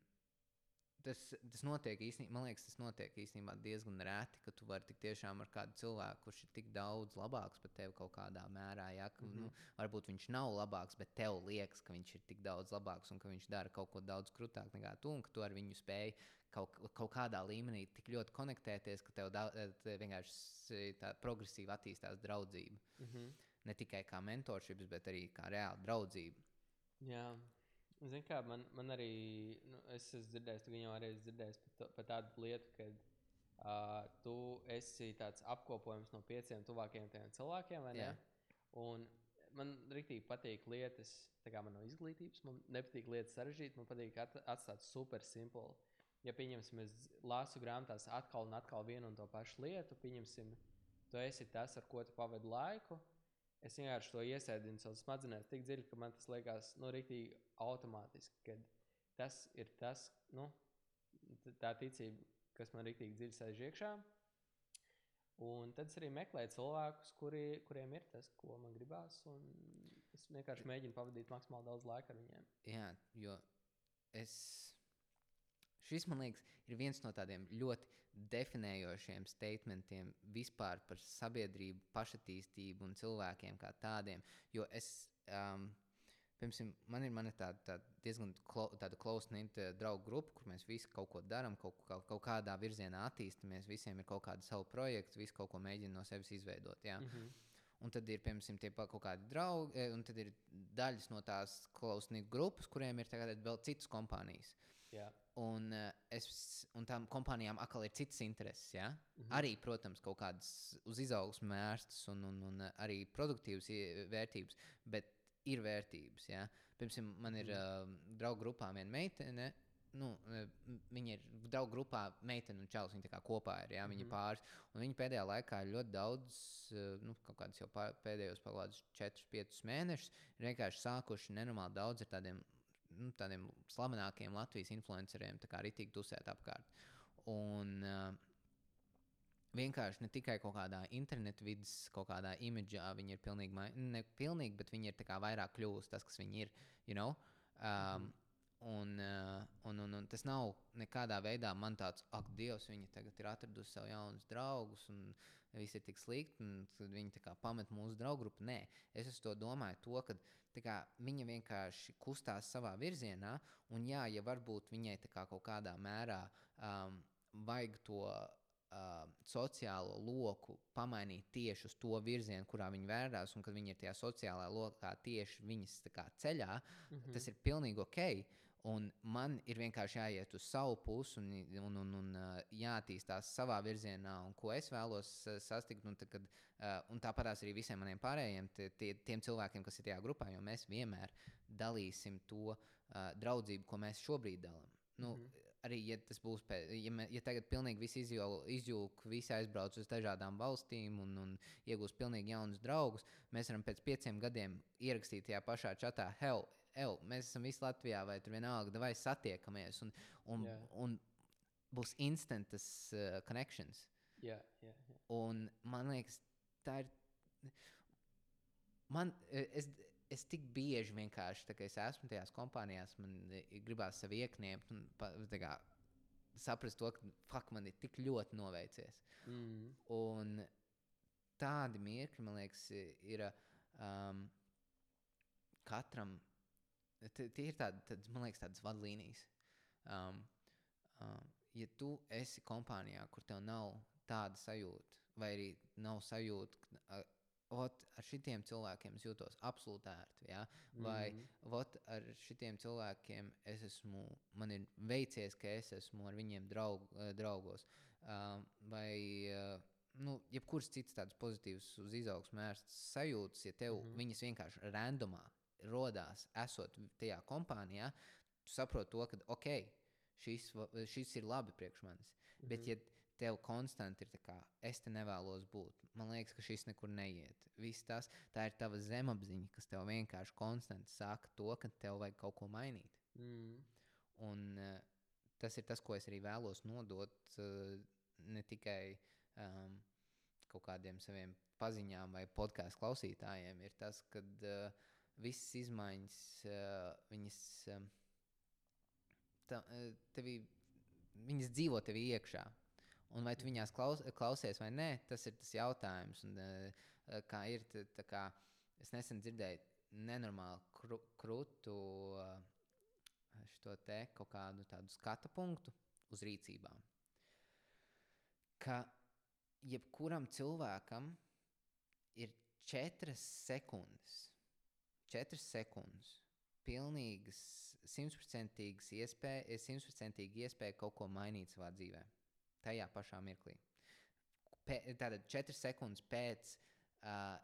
tas, tas notiek īstenībā, man liekas, tas notiek īstenībā diezgan reti, ka tu vari tik tiešām ar kādu cilvēku, kurš ir tik daudz labāks par tevi kaut kādā mērā. Ja, ka, mm -hmm. nu, varbūt viņš nav labāks, bet tev liekas, ka viņš ir tik daudz labāks un ka viņš dara kaut ko daudz krūtāk nekā tu, un ka tu ar viņu spēj kaut, kaut kādā līmenī tik ļoti konektēties, ka tev, da, tev vienkārši tā progresīvi attīstās draudzība. Mm -hmm. Ne tikai kā mentorships, bet arī kā reāla draudzība. Jā. Zini, kā man, man arī, nu, es esmu dzirdējis, tu jau arī esi dzirdējis par, par tādu lietu, ka uh, tu esi tāds apkopojums no pieciem tuvākajiem cilvēkiem, vai ne? Jā. Un man rīktīgi patīk lietas, tā kā man nav izglītības, man nepatīk lietas sarežģīt, man patīk at, atstāt super simplu. Ja pieņemsim, es lasu grāmatās atkal un atkal vienu un to pašu lietu, pieņemsim, tu esi tas, ar ko tu pavadi laiku, es vienkārši to iesēdinu savā smadzenēs tik dziļi, ka man tas liekas, nu, rīktīgi automātiski, ka tas ir tas, nu, tā ticība, kas man rīktīgi dziļi sēž iekšā. Un tad es arī meklēju cilvēkus, kuri, kuriem ir tas, ko man gribās. Es vienkārši mēģinu pavadīt maksimāli daudz laika ar viņiem. Jā, jo es. Šis, man liekas, ir viens no tādiem ļoti definējošiem statementiem vispār par sabiedrību, pašattīstību un cilvēkiem kā tādiem. Jo es, um, piemēram, man ir, man ir tāda, tāda diezgan klo, tāda close-knit uh, draugu grupa, kur mēs visi kaut ko darām, kaut, kaut, kaut kādā virzienā attīstāmies, visiem ir kaut kāda savu projektu, visi kaut ko mēģina no sevis izveidot. Ja? Mm -hmm. Un tad ir, piemēram, tie kaut kādi draugi, e, un tad ir daļas no tās close-knit grupas, kuriem ir vēl citas kompānijas. Yeah. Un, uh, es, un tām kompānijām atkal ir citas intereses. Ja? Mm -hmm. Arī, protams, kaut kādas uz izaugsmu mērstas un, un, un arī produktīvas vērtības, bet ir vērtības. Ja? Piemēram, man ir uh, draugu grupā viena meitene. Nu, viņa ir draugu grupā, meitene un čels. Viņa kopā ir. Ja? Viņa mm -hmm. pāris. Viņa pēdējā laikā ir ļoti daudz, nu, kaut kādas jau pēdējos pagādus 4, 5 mēnešus, vienkārši sākuši nenormāli daudz ar tādiem nu, tādiem slavenākiem Latvijas influenceriem, arī tik dusēt apkārt. Un, uh, vienkārši ne tikai kaut kādā internetu vidas, kaut kādā imidžā viņi ir pilnīgi, ne pilnīgi, bet viņi ir vairāk kļuvusi tas, kas viņi ir. You know? um. Un, uh, un, un, un tas nav nekādā veidā man tāds, ak, Dievs, viņi tagad ir atradusi sev jaunus draugus, un viss ir tik slikti, un viņi pamet mūsu draugu grupu. Nē, es to domāju, to, ka kā, viņa vienkārši kustās savā virzienā, un jā, ja varbūt viņai kā kaut kādā mērā um, vajag to uh, sociālo loku pamainīt tieši uz to virzienu, kurā viņi vērās, un kad viņi ir tajā sociālajā lokā tieši viņas kā, ceļā, mm -hmm. tas ir pilnīgi ok. Un man ir vienkārši jāiet uz savu pusi un, un, un, un uh, jāattīstās savā virzienā, un ko es vēlos uh, sasniegt. Un, tad, kad, uh, un tāpat arī visiem maniem pārējiem tie, tiem cilvēkiem, kas ir tajā grupā, jo mēs vienmēr dalīsim to uh, draudzību, ko mēs šobrīd dalām. Nu, mm -hmm arī, ja tas būs, pēc, ja, me, ja tagad pilnīgi viss izjūg, visi aizbrauc uz dažādām valstīm un, un iegūs pilnīgi jaunus draugus, mēs varam pēc pieciem gadiem ierakstīt tajā pašā čatā, hell, hell mēs esam visi Latvijā, vai tur vienalga, vai satiekamies, un, un, yeah. un būs instantas uh, connections. Yeah, yeah, yeah. Un man liekas, tā ir. Man, es, es tik bieži vienkārši, tā, es esmu tajās kompānijās, man gribās sevi iekniept un kā, saprast to, ka fuck, man ir tik ļoti noveicies. Mm. Un tādi mirkļi, man liekas, ir um, katram. Tie ir tādi, tad, man liekas, tādas vadlīnijas. Um, um, ja tu esi kompānijā, kur tev nav tāda sajūta, vai arī nav sajūta, ot, ar šitiem cilvēkiem es jūtos absolūti ērti. Ja? Vai mm ot, ar šitiem cilvēkiem es esmu, man ir veicies, ka es esmu ar viņiem draug, eh, draugos. Uh, vai uh, nu, jebkuras citas tādas pozitīvas uz izaugsmu mērstas sajūtas, ja tev mm -hmm. viņas vienkārši randomā rodās, esot tajā kompānijā, tu saproti to, ka ok, šis, šis ir labi priekš manis. Mm -hmm. Bet, ja tev konstanti ir tā, kā es te nevēlos būt. Man liekas, ka šis nekur neiet. Viss tas, tā ir tava zemapziņa, kas tev vienkārši konstanti saka to, ka tev vajag kaut ko mainīt. Mm. Un, uh, tas ir tas, ko es arī vēlos nodot uh, ne tikai um, kaut kādiem saviem paziņām vai podkāstu klausītājiem, ir tas, ka uh, visas izmaiņas, uh, viņas, ta, uh, tevi, viņas dzīvo tev iekšā. Un vai tu viņās klaus, klausies vai nē, tas ir tas jautājums. Un, kā ir, tā, kā, es nesen dzirdēju nenormāli kru, krūtu šo te kaut kādu tādu skatu punktu uz rīcībām. Ka jebkuram cilvēkam ir četras sekundes, četras sekundes, pilnīgas, simtprocentīgas iespēja, simtprocentīgi iespēja kaut ko mainīt savā dzīvē. Tajā pašā mirklī. Pē, tātad četras sekundes pēc uh,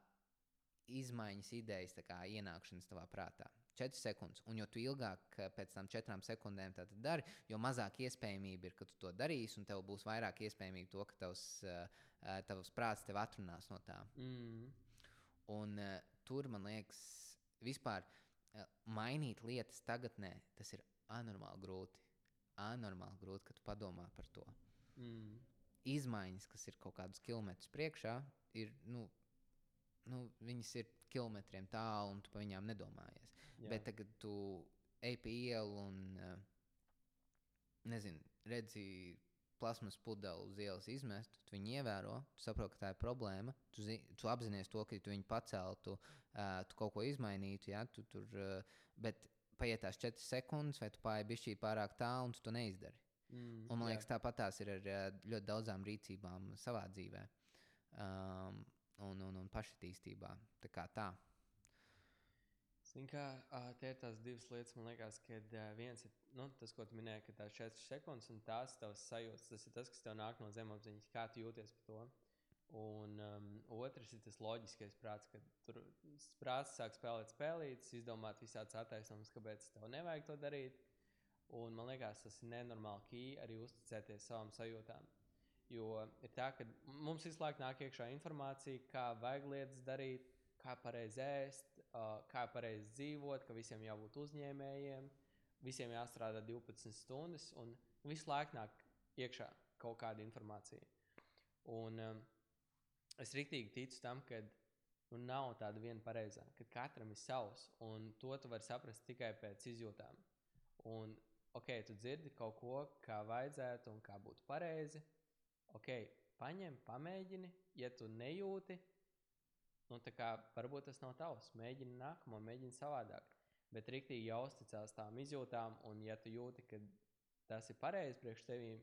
izmaiņas idejas kā, ienākšanas tavā prātā. 4 sekundes. Un jo ilgāk pēc tam 4 sekundēm dari, jo mazāk iespējamība ir, ka tu to darīsi, un tev būs vairāk iespējamība to, ka tavs, tavs prāts tev atrunās no tā. Mm. Un tur man liekas, vispār uh, mainīt lietas tagadnē, tas ir anormāli grūti. Anormāli grūti, kad padomā par to. Mm. Izmaiņas, kas ir kaut kādus kilometrus priekšā, ir, nu, nu, viņas ir kilometriem tālu, un tu par viņām nedomājies. Jā. Bet tagad tu ej pa ielu un uh, nezinu, redzi plasmas pudeli uz ielas izmest, tu viņu ievēro, tu saproti, ka tā ir problēma. Tu, zi, tu apzinājies to, ka tu viņu paceltu, uh, tu kaut ko izmainītu, ja, tu tur, uh, bet paiet tās četras sekundes, vai tu pāri bišķī pārāk tālu un tu to neizdari. Mm, un man jā. liekas, tāpat tās ir ar ļoti daudzām rīcībām savā dzīvē um, un, un, un pašattīstībā. Tā kā tā. Zini, kā tie ir tās divas lietas, man liekas, ka viens ir nu, tas, ko tu minēji, ka tās ir 4 sekundes, un tās tavas sajūtas, tas ir tas, kas tev nāk no zemapziņas, kā tu jūties par to. Un um, otrs ir tas loģiskais prāts, kad tur prāts sāk spēlēt spēlītas, izdomāt visādas attaisnojumus, kāpēc tev nevajag to darīt. Un man liekas, tas ir nenormāli key arī uzticēties savām sajūtām. Jo ir tā, ka mums visu laiku nāk iekšā informācija, kā vajag lietas darīt, kā pareizi ēst, kā pareizi dzīvot, ka visiem jābūt uzņēmējiem, visiem jāstrādā 12 stundas, un visu laiku nāk iekšā kaut kāda informācija. Un um, es rīktīgi ticu tam, ka nu, nav tāda viena pareizā, ka katram ir savs, un to tu vari saprast tikai pēc izjūtām. Un, ok, tu dzirdi kaut ko, kā vajadzētu un kā būtu pareizi. Ok, paņem, pamēģini, ja tu nejūti, Nu, kā, varbūt tas nav tavs. Mēģini nākamo, mēģini savādāk. Bet rīktīgi jāuzticas tām izjūtām, un ja tu jūti, ka tas ir pareizi priekš tevīm,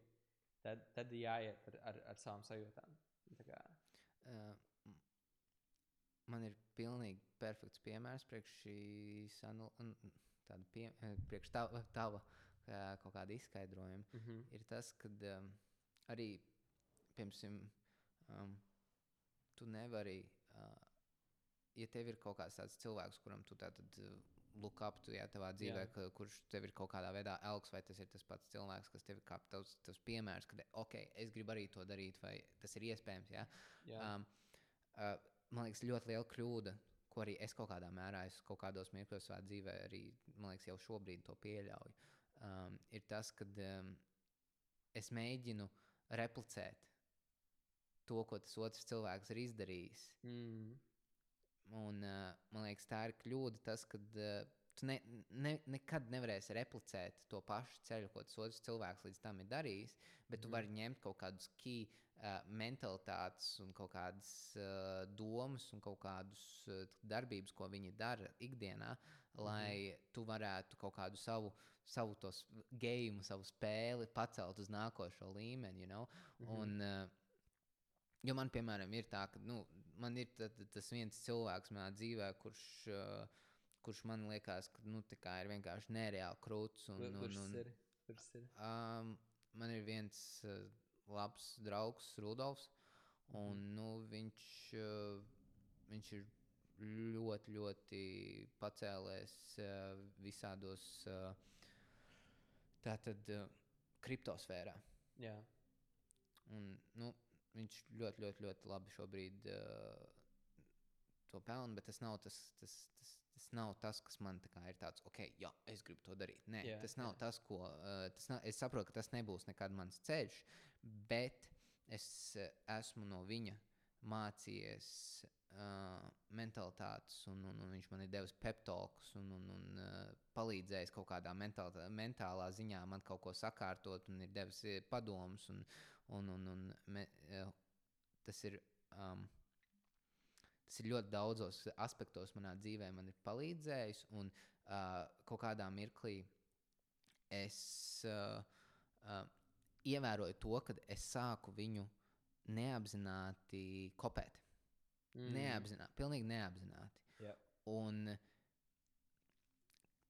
tad, tad jāiet ar, ar, ar savām sajūtām. Uh, man ir pilnīgi perfekts piemērs priekš šīs tāda pie, priekš tava, tava kaut kāda izskaidrojuma. Mm -hmm. Ir tas, ka um, arī, piemēram, um, tu nevari. Uh, ja tev ir kaut kāds tāds cilvēks, kuram tu tātad uh, look up to jā, tavā dzīvē, ka, kurš tev ir kaut kādā veidā elks, vai tas ir tas pats cilvēks, kas tev ir kā tavs, tavs piemērs, ka, ok, es gribu arī to darīt, vai tas ir iespējams. Jā? Jā. Um, uh, man liekas, ļoti liela kļūda, ko arī es kaut kādā mērā, es kaut kādos mirkļos savā dzīvē arī, man liekas, jau šobrīd to pieļauju, um, ir tas, ka um, es mēģinu replicēt to, ko tas otrs cilvēks ir izdarījis. Mm. Un, uh, man liekas, tā ir kļūda, tas, ka uh, tu ne, ne, nekad nevarēsi replicēt to pašu ceļu, ko tas otrs cilvēks līdz tam ir darījis, bet mm. tu vari ņemt kaut kādus key uh, mentalitātes un kaut kādas uh, domas un kaut kādus uh, darbības, ko viņi dara ikdienā, lai mm. tu varētu kaut kādu savu. Savu to gējumu, savu spēli pacelt uz nākošo līmeni. You know? mm -hmm. un, uh, jo man, piemēram, ir tā, ka nu, man ir tad, tas viens cilvēks manā dzīvē, kurš, uh, kurš man liekas, ka nu, ir vienkārši nereāli krūts. Un, Kur, kurš un, un, ir? Kurš ir? Um, man ir viens uh, labs draugs, Rudolfs. Un, Mhm. nu, viņš, uh, viņš ir ļoti, ļoti pacēlēs uh, visādos uh, tātad, uh, kriptosfērā. Jā. Un, nu, viņš ļoti, ļoti, ļoti labi šobrīd uh, to pelna, bet tas nav tas, tas, tas, tas, nav tas kas man tā kā ir tāds, ok, jā, es gribu to darīt. Nē, Jā, tas nav jā. tas, ko uh, tas nav, es saprotu, ka tas nebūs nekad mans ceļš, bet es uh, esmu no viņa mācījies uh, mentalitātes, un, un, un viņš man ir devis peptalks un, un, un uh, palīdzējis kaut kādā mentālā, ziņā man kaut ko sakārtot, un ir devis eh, padomus. Un, un, un, un, me, uh, tas ir. Um, Tas ir ļoti daudzos aspektos manā dzīvē, man ir palīdzējis. Un uh, kaut kādā mirklī es uh, uh, ievēroju to, ka es sāku viņu neapzināti kopēt. Mm. Neapzināti, pilnīgi neapzināti. Jā. Un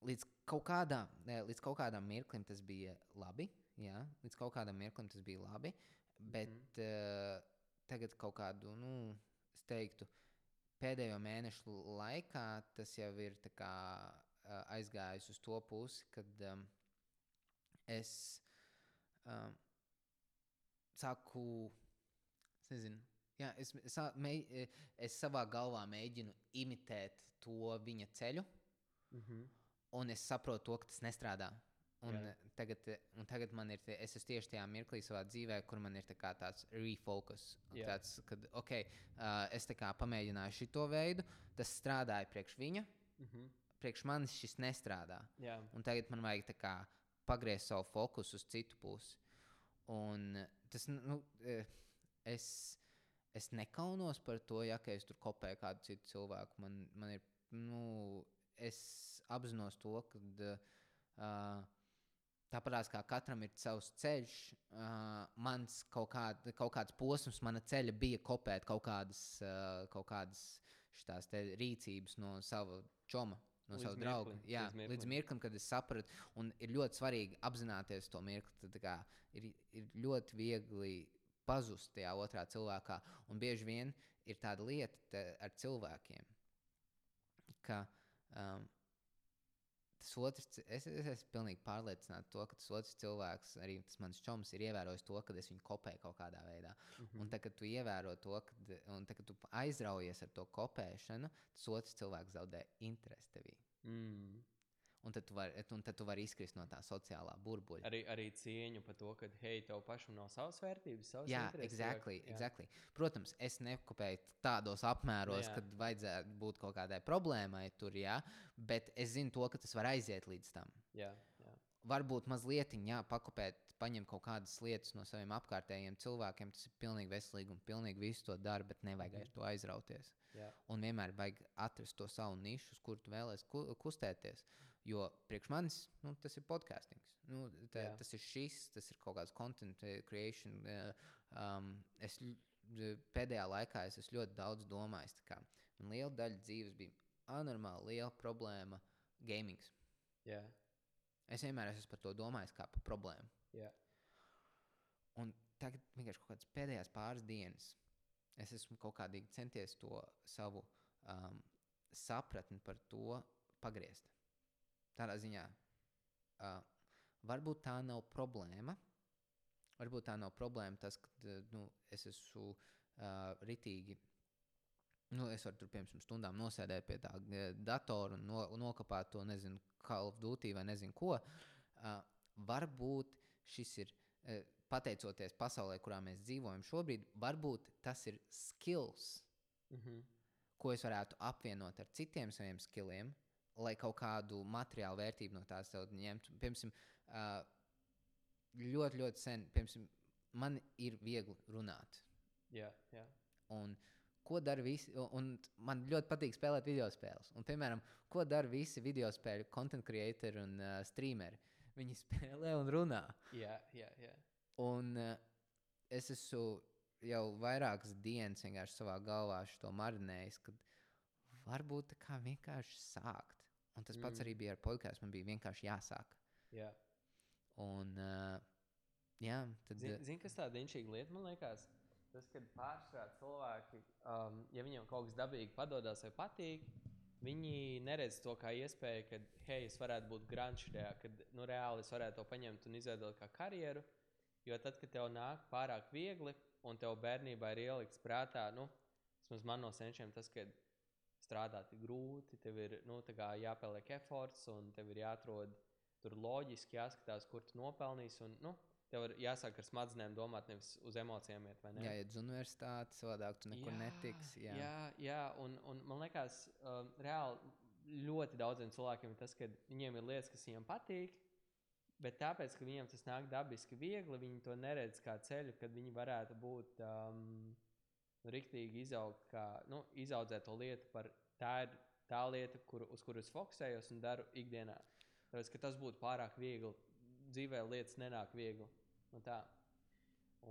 līdz kaut, kādā, līdz kaut kādam mirklim tas bija labi. Jā, līdz kaut kādam mirklim tas bija labi. Bet mm. uh, tagad kaut kādu, nu, es teiktu, pēdējo mēnešu laikā tas jau ir kā, uh, aizgājis uz to pusi, kad um, es um, sāku, es nezinu, jā, es, es, mei, es savā galvā mēģinu imitēt to viņa ceļu, Mm -hmm. un es saprotu, to, ka tas nestrādā. Un Jā. tagad, un tagad man ir, tie- es esmu tieši tajā mirklī savā dzīvē, kur man ir tā tāds refocus. Tāds, kad, ok, uh, es tā kā pamēģināju šo veidu, tas strādāja priekš viņa, Mm -hmm. priekš manis šis nestrādā. Jā, Un tagad man vajag tā kā pagriezt savu fokusu uz citu pusi. Un tas, nu, es, es nekaunos par to, ja ka es tur kopēju kādu citu cilvēku. Man, man ir, nu, es apzinos to, ka uh, tāpat kā katram ir savs ceļš, uh, mans kaut, kād, kaut kāds posms, mana ceļa bija kopēt kaut kādas, uh, kaut kādas šitās rīcības no sava čoma. No Līdz sava drauga. mirklim, Jā, līdz līdz mirklim. mirklim, kad es sapratu, un ir ļoti svarīgi apzināties to mirkli. Tad, kā, ir, ir ļoti viegli pazust tajā otrā cilvēkā. Un bieži vien ir tāda lieta ar cilvēkiem, ka um, tas otrs, es, es esmu pilnīgi pārliecināts, to, ka tas otrs cilvēks, arī tas mans čoms, ir ievērojis to, ka es viņu kopēju kaut kādā veidā. mm Un tad, kad tu ievēro to, kad, un tad, kad tu aizraujies ar to kopēšanu, tas otrs cilvēks zaudē interesi tevī. mm. Un tad tu vari vari izkrist no tā sociālā burbuļa. arī, arī cieņu par to, ka, hei, tev pašam nav savas vērtības, savas Jā, intereses, exactly, jā. exactly. Protams, es nekopēju tādos apmēros, jā. kad vajadzētu būt kaut kādai problēmai tur, jā, bet es zinu to, ka tas var aiziet līdz tam. Jā, jā. Varbūt mazliet, jā, pakopēt, paņemt kaut kādas lietas no saviem apkārtējiem cilvēkiem. Tas ir pilnīgi veselīgi un pilnīgi visu to dara, bet nevajag ar to aizrauties. jā. Un vienmēr vajag atrast to savu nišu, uz kuru tu vēlēsies ku kustēties. Jo priekš manis nu, tas ir podkāstings. Nu, tā, tas ir šis, tas ir kaut kāds content eh, creation. eh, Um, es pēdējā laikā es ļoti daudz kā Man liela daļa dzīves bija anormāli liela problēma - gaming. jā. Es vienmēr esmu par to domājis kā par problēmu. Jā. Un tagad vienkārši kaut kādas pēdējās pāris dienas es esmu kaut kādīgi centies to savu um, sapratni par to pagriezt. Tādā ziņā, uh, varbūt tā nav problēma. Varbūt tā nav problēma tas, ka nu, es esmu uh, ritīgi. Nu, es varu tur, piemēram, stundām nosēdēt pie tā datora un no, nokāpt to, nezinu, Call of Duty vai nezinu ko. Uh, varbūt šis ir, uh, pateicoties pasaulē, kurā mēs dzīvojam šobrīd, varbūt tas ir skills, Mhm. ko es varētu apvienot ar citiem saviem skilliem, lai kaut kādu materiālu vērtību no tās ņemtu. Piemēram, ļoti, ļoti sen, piemēram, man ir viegli runāt. Jā, jā. Un ko dara visi? un- man ļoti patīk spēlēt video spēles. Un, piemēram, ko dara visi video spēļu content creatori un uh, streameri? Viņi spēlē un runā. jā, jā, jā. Un uh, es esmu jau vairākas dienas vienkārši savā galvā to marinējis, kad varbūt tā kā vienkārši sākt. Un tas pats Mm. arī bija ar podkāstu. Man bija vienkārši jāsāk. jā. Un, uh, jā, tad, Zini, zin, kas tāda inčīga lieta, man liekas, tas, kad pārsvarā cilvēki, um, ja viņiem kaut kas dabīgi padodas vai patīk, viņi neredz to kā iespēju, ka, hei, es varētu būt šajā, kad nu, reāli es varētu to paņemt un izveidot kā karjeru. Jo tad, kad tev nāk pārāk viegli un tev bērnībā ir ielikts prātā, nu, vismaz man no senčiem tas, ka strādāt ir grūti, tev ir nu, jāpieliek efforts un tev ir jāatrod tur loģiski jāskatās, kur tu nopelnīsi. Un, nu, tev ir jāsāk ar smadzenēm domāt, nevis uz emocijām iet. ne? Jā, iet uz universitāti, savādāk tu nekur Jā, netiksi. Jā, jā, jā un, un man liekas, um, reāli ļoti daudziem cilvēkiem ir tas, ka viņiem ir lietas, kas viņiem patīk. Bet tāpēc, ka viņiem tas nāk dabiski viegli, viņi to neredz kā ceļu, kad viņi varētu būt um, rīktīgi izaugt, kā, nu, izaudzēt to lietu par tā ir tā lieta, kur, uz kuru es fokusējos un daru ikdienā. Tāpēc, ka tas būtu pārāk viegli. Dzīvē lietas nenāk viegli. Nu, tā.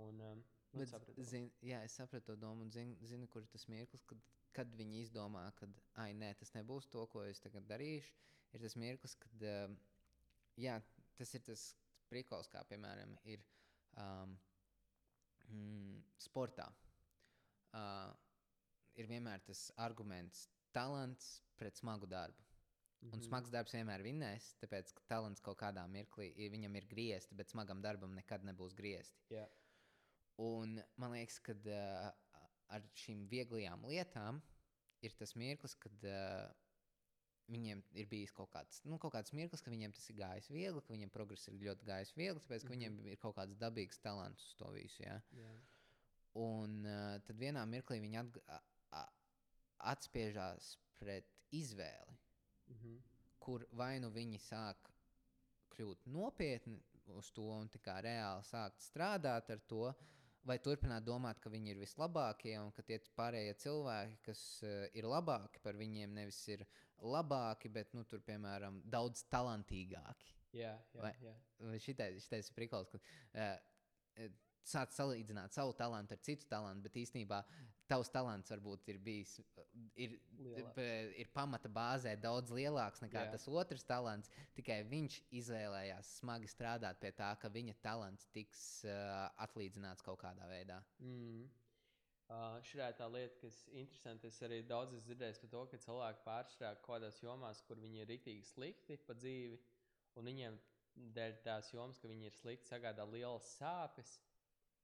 Un, um, nu, Bet, zin, jā, es sapratu to domu un zinu, zinu kur ir tas mirklis, kad, kad viņi izdomā, ka, ah, nē, tas nebūs to, ko es tagad darīšu. Ir tas mirklis, kad, um, jā, tas ir tas prikals, kā piemēram ir um, mm, sportā. Uh, ir vienmēr tas arguments, talants pret smagu darbu. Un Mhm. smags darbs vienmēr vinnēs, tāpēc ka talants kaut kādā mirklī ir, viņam ir griezti, bet smagam darbam nekad nebūs griezti. Jā. Un man liekas, ka uh, ar šīm vieglajām lietām ir tas mirklis, kad uh, viņiem ir bijis kaut kāds, nu, kaut kāds mirklis, ka viņiem tas ir gājis viegli, ka viņiem progress ir ļoti gājis viegli, tāpēc ka Mhm. viņiem ir kaut kāds dabīgs talants uz to visu. Ja? Jā. Un uh, tad vienā mirklī viņi atg- a- a- atspiežās pret izvēli, Mhm. kur vai nu viņi sāk kļūt nopietni uz to un reāli sākt strādāt ar to, vai turpināt domāt, ka viņi ir vislabākie un ka tie pārējie cilvēki, kas uh, ir labāki par viņiem, nevis ir labāki, bet, nu, tur, piemēram, daudz talantīgāki. Jā, jā, jā. Šitais, šitais ir prikals, ka uh, sāc salīdzināt savu talantu ar citu talantu, bet īstenībā tavs talants varbūt ir bijis, uh, ir, p- ir pamata bāzē daudz lielāks nekā Jā. tas otrs talants. Tikai viņš izvēlējās smagi strādāt pie tā, ka viņa talants tiks uh, atlīdzināts kaut kādā veidā. Mm. Uh, Šī ir tā lieta, kas ir interesanta. Es arī daudz esmu dzirdējis par to, ka cilvēki pārstrādā kaut kādās jomās, kur viņi ir rīktīgi slikti pa dzīvi, un viņiem dēļ tās jomas, ka viņi ir slikti, sagādā lielas sāpes.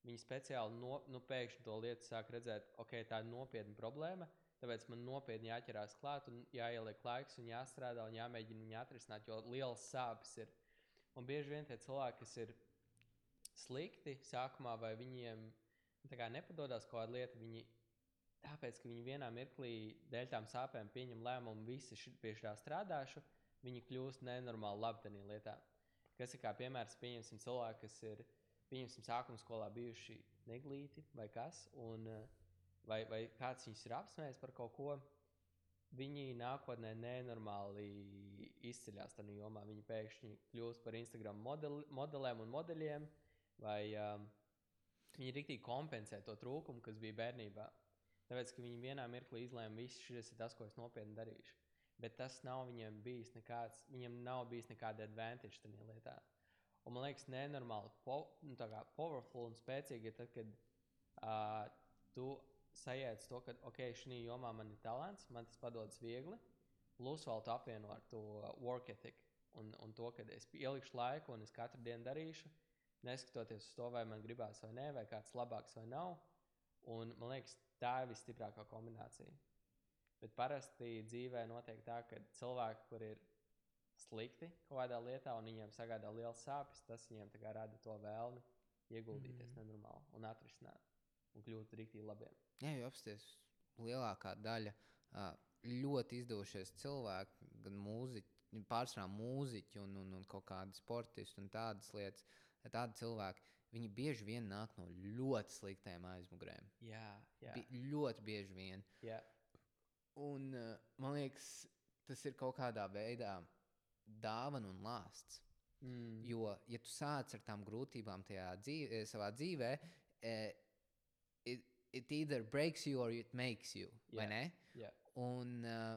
Viņi speciāli no, nu, pēkšņi to lietu sāk redzēt, ok, tā ir nopietna problēma. Tāpēc man nopietni jāķerās klāt, un jāieliek laiks, un jāstrādā, un jāmēģina viņu atrisināt, jo lielas sāpes ir. Un bieži vien tie cilvēki, kas ir slikti sākumā, vai viņiem nu, nepadodas kaut kāda lieta, viņi tāpēc, ka viņi vienā mirklī dēļ tām sāpēm pieņem lēmumu, visi ši- pie tā strādāšu, viņi kļūst nenormāli labi tajā lietā. Kas ir kā piemērs, pieņemsim cilvēku, kas ir, pieņemsim, sākuma skolā bijuši neglīti vai kas, un eh, vai, vai kāds viņus ir apsmējis par kaut ko. Viņi nākotnē nenormāli izceļas tajā jomā. Viņi pēkšņi kļūst par Instagram modeli, modeliem un modeļiem, vai um, viņi rīktīgi kompensē to trūkumu, kas bija bērnībā. Tāpēc, ka viņi vienā mirklī izlēma, ka šis ir tas, ko es nopietni darīšu. Bet tas nav viņiem bijis nekāds, viņiem nav bijis nekāda advantage tajā lietā. Un man liekas, nenormāli po, nu, powerful un spēcīgi ir tad, kad uh, tu sajēdz to, ka, ok, šī jomā man ir talants, man tas padodas viegli. Plus vēl tu apvieno ar to work ethic un, un to, ka es ielikšu laiku un es katru dienu darīšu, neskatoties uz to, vai man gribās vai nē, vai kāds labāks vai nav. Un, man liekas, tā ir visstiprākā kombinācija. Bet parasti dzīvē notiek tā, ka cilvēki, kur ir slikti kaut kādā lietā un viņiem sagādā liels sāpes, tas viņiem rada to vēlmi ieguldīties mm. nenormāli un atrisināt un kļūt rīktīgi labiem. Jā, jo apsties lielākā daļa ļoti izdevušies cilvēki, gan mūziķi, pārsvarā mūziķi un, un, un kaut kādi sportisti un tādas lietas, tādi cilvēki. Viņi bieži vien nāk no ļoti sliktām aizmugurēm. Jā, jā. Bi ļoti bieži vien. jā. Un man liekas, tas ir kaut kādā veidā dāvana un lāsts. Mm. Jo, ja tu sāc ar tām grūtībām tajā dzīvē, savā dzīvē, eh, it, it either breaks you or it makes you. ne? Jā. Un uh,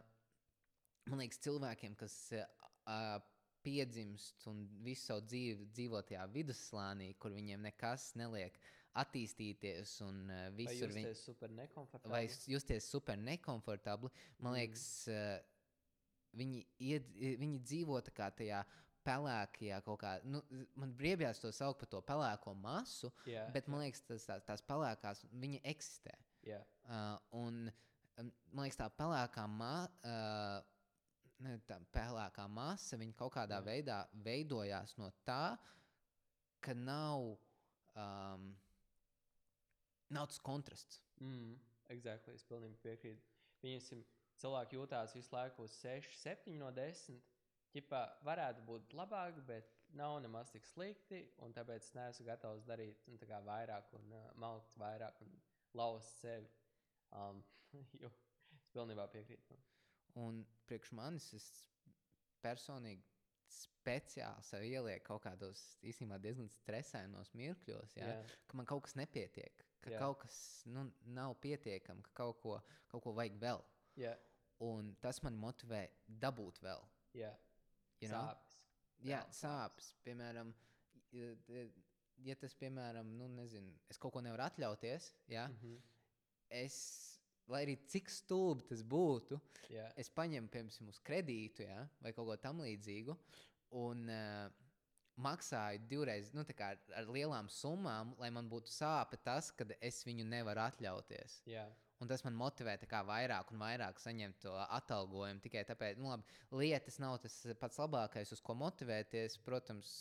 man liekas, cilvēkiem, kas uh, piedzimst un visu savu dzīvi dzīvo tajā vidusslānī, kur viņiem nekas neliek attīstīties un uh, visur jūs viņi esat super nekomfortabli? vai justies super nekomfortabli. Man Mm. liekas, uh, viņi, ied, viņi dzīvo kā tajā pelēkajā kaut kā, nu, man briebjās to saukt par to pelēko masu, jā, bet man liekas, tas, tās, tās pelēkās, viņi eksistē. jā, Uh, un um, man liekas, tā pelēkā, ma, uh, ne, tā pelēkā masa, viņa kaut kādā Jā. veidā veidojās no tā, ka nav um, nav tas kontrasts. Mm, exactly, es pilnīgi piekrītu. Viņam cilvēki jūtās visu laiku uz 6, 7 no 10. Ķipā varētu būt labāk, bet nav nemaz tik slikti. Tāpēc es neesmu gatavs darīt nu, vairāk, un uh, malkt vairāk un lauzt sevi. Um, jo es pilnībā piekrītu. Un priekš manis es personīgi speciāli sev ielieku kaut kādos īstenībā diezgan stresainos mirkļos, ja, yeah. ka man kaut kas nepietiek, ka yeah. kaut kas nu, nav pietiekami, ka kaut ko, kaut ko vajag vēl. Yeah. Un tas man motivē dabūt vēl. Yeah. You know? Sāpes. Jā, sāpes. Piemēram, ja tas, piemēram, nu, nezinu, es kaut ko nevaru atļauties, ja, mm -hmm. es, lai arī cik stulbi tas būtu, yeah. es paņemu, piemēram, uz kredītu ja, vai kaut ko tamlīdzīgu. Un, uh, maksāju divreiz nu, ar, ar lielām summām, lai man būtu sāpe tas, ka es viņu nevaru atļauties. Yeah. Un tas man motivē vairāk un vairāk saņemt to atalgojumu. Tikai tāpēc, nu, labi, lietas nav tas pats labākais, uz ko motivēties. Protams,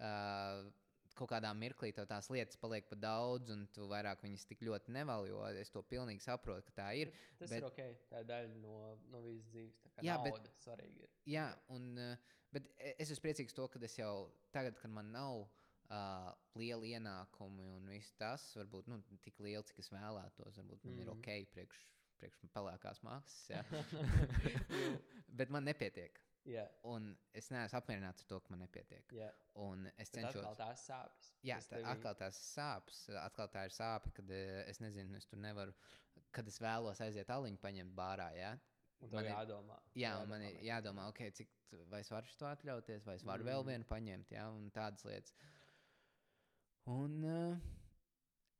uh, kaut kādā mirklī tās lietas paliek par daudz, un tu vairāk viņas tik ļoti nevēl, jo es to pilnīgi saprotu, ka tā ir. Tas bet, ir ok, tā ir daļa no, no visas dzīves. Jā, bet svarīgi ir. Jā, un, bet es esmu priecīgs to, ka es jau tagad, kad man nav uh, lieli ienākumi un viss tas, varbūt nu, tik lieli, cik es vēlētos. Varbūt man mm. ir ok, priekš, priekš pelēkās maksas, bet man nepietiek. Yeah. Un es neesmu apmierināts ar to, ka man nepietiek. Yeah. Un es cenšos. Atkal tās sāpes. Jā, tā, tevi... atkal tās sāpes. Atkal tā ir sāpe, kad es nezinu, es tur nevaru, kad es vēlos aiziet aliņu paņemt bārā. Ja? Man ir jādomā. Jā, jādomā, man ir jādomā, okay, cik, vai es varu to atļauties, vai es varu mm. vēl vienu paņemt, ja? un tādas lietas. Un uh,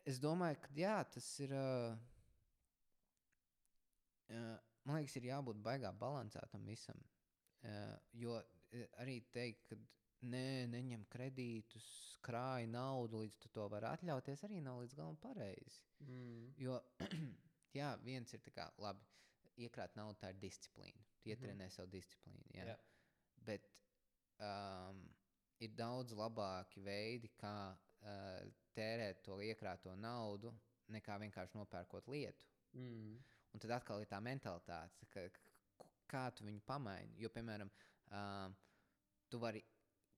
es domāju, ka jā, tas ir. Uh, uh, man liekas, ir jābūt baigā balansētam visam. Uh, jo arī teikt, ka nē, neņem kredītus, krāj naudu, līdz tu to vari atļauties, arī nav līdz galam pareizi. Mm. Jo, jā, viens ir kā, labi, iekrāt naudu, tā ir disciplīna. Tu ietrenē mm. savu disciplīnu. Jā. Jā. Bet um, ir daudz labāki veidi, kā tērēt to iekrāto naudu, nekā vienkārši nopērkot lietu. Mm. Un tad atkal ir tā mentalitāte, ka, kā tu viņu pamaini. Jo, piemēram, uh, tu vari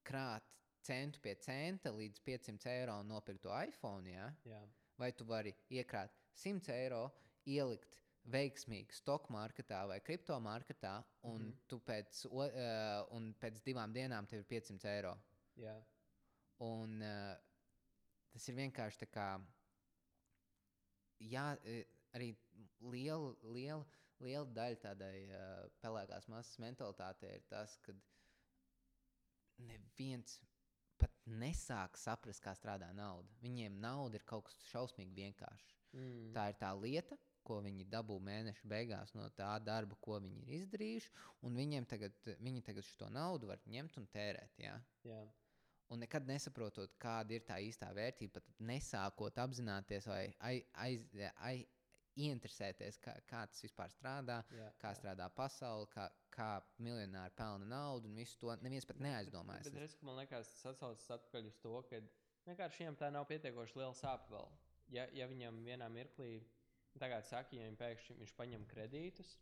krāt centu pie centa līdz 500 eiro un nopirkt to iPhone. Ja? Jā. Vai tu vari iekrāt 100 eiro, ielikt veiksmīgi stock marketā vai kripto marketā, un, mm -hmm. pēc, uh, un pēc divām dienām tev ir 500 eiro. Jā. Un, uh, Tas ir vienkārši tā kā. Jā, e, arī liela, liela, liela daļa tādai uh, pelēkās masas mentalitātei ir tas, ka neviens pat nesāk saprast, kā strādā nauda. Viņiem nauda ir kaut kas šausmīgi vienkāršs. Mm. Tā ir tā lieta, ko viņi dabū mēneša beigās no tā darba, ko viņi ir izdarījuši, un viņiem tagad, viņi tagad šo naudu var ņemt un tērēt. Jā? Jā un nekad nesaprotot, kāda ir tā īstā vērtība, pat nesākot apzināties vai aiz, aiz, aiz, ieinteresēties, kā, kā tas vispār strādā, jā, kā jā. strādā pasaule, kā, kā miljonāri pelna naudu, un visu to neviens pat neaizdomājas. Bet, bet, man liekas, tas atsaucas atpakaļ uz to, ka vienkārši viņam tā nav pietiekoši liela sāpe vēl. Ja, ja viņam vienā mirklī, tagad saka, ja viņš pēkšņi viņš paņem kredītus,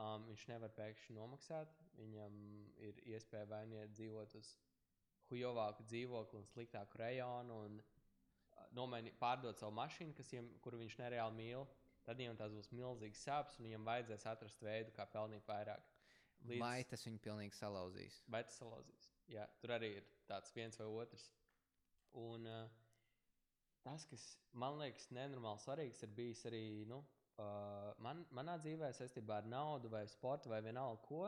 um, viņš nevar pēkšņi nomaksāt, viņam ir iespēja vai nu dzīvot uz hujovāku dzīvokli un sliktāku rajonu un nomaini, pārdot savu mašīnu, viņam, kuru viņš nereāli mīl. Tad viņam tās būs milzīgas sāpes, un viņam vajadzēs atrast veidu, kā pelnīt vairāk. Līdz... Vai tas viņu pilnīgi salauzīs? Vai tas salauzīs? Jā, tur arī ir tāds viens vai otrs. Un uh, tas, kas man liekas nenormāli svarīgs, ir bijis arī nu, uh, man, manā dzīvē saistībā ar naudu, vai sportu, vai vienalga ko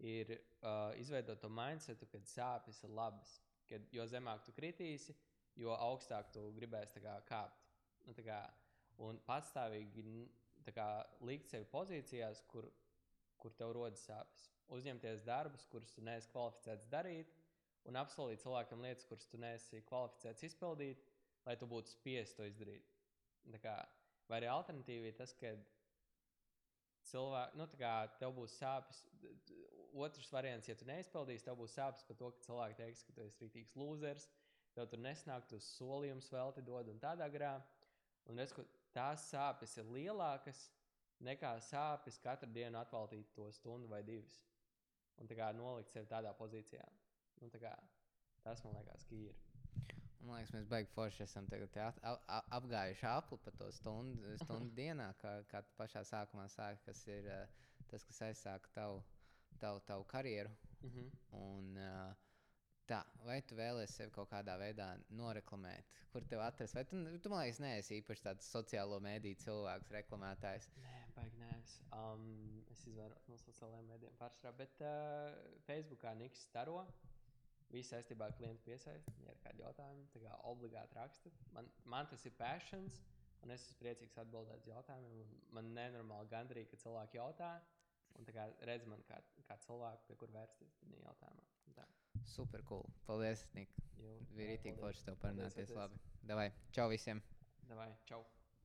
ir uh, izveidot to mindsetu, ka sāpes ir labas. Kad, jo zemāk tu kritīsi, jo augstāk tu gribēsi kā, kāpt. Nu, kā, un patstāvīgi kā, likt sevi pozīcijās, kur, kur tev rodas sāpes. Uzņemties darbus, kurus tu neesi kvalificēts darīt, un apsolīt cilvēkam lietas, kuras tu neesi kvalificēts izpildīt, lai tu būtu spiests to izdarīt. Kā, vai arī alternatīva ir tas, ka cilvēki, nu, kā tev būs sāpes, otrs variants, ja tu neizpildīsi, tev būs sāpes par to, ka cilvēki teiks, ka tu esi rītīgs lūzers. tev tur nesnāk, tu solījumus velti dod un tādā garā. Un redz, ka tās sāpes ir lielākas nekā sāpes katru dienu atveltīt to stundu vai divas. Un tā kā nolikt sevi tādā pozīcijā. Un, tā kā, tas man liekas, ka ir. Man liekas, mēs beigās forši esam tagad at, ap, ap, apgājuši apli par to stundu, stundu dienā, kā, kā pašā sākumā sāki, kas ir uh, tas, kas aizsāka tavu, tavu, tavu karjeru. Mm -hmm. Un, uh, tā, vai tu vēlēsies sevi kaut kādā veidā noreklamēt? Kur tev atrast? Vai tu, tu man liekas, neesi īpaši tāds sociālo mediju cilvēks, reklamētājs? Nē, baigi nē. Es, um, es izvairos no sociālajiem mēdījiem pārsvarā, bet uh, Facebookā Niks staro. Viss saistībā ar klientu piesaisti. Ja ir kādi jautājumi, tad kā obligāti rakstiet. Man, man tas ir passions, un es esmu priecīgs atbildēt uz jautājumiem. Man nenormāli gandrīz, ka cilvēki jautā. Un tā kā redz man kā, kā cilvēku, pie kur vērsties tādā jautājumā. Tā. Super cool. Paldies, Nik. Jo, Bija rītīgi forši tev parunāties. Labi. Davai. Čau visiem! Davai, čau!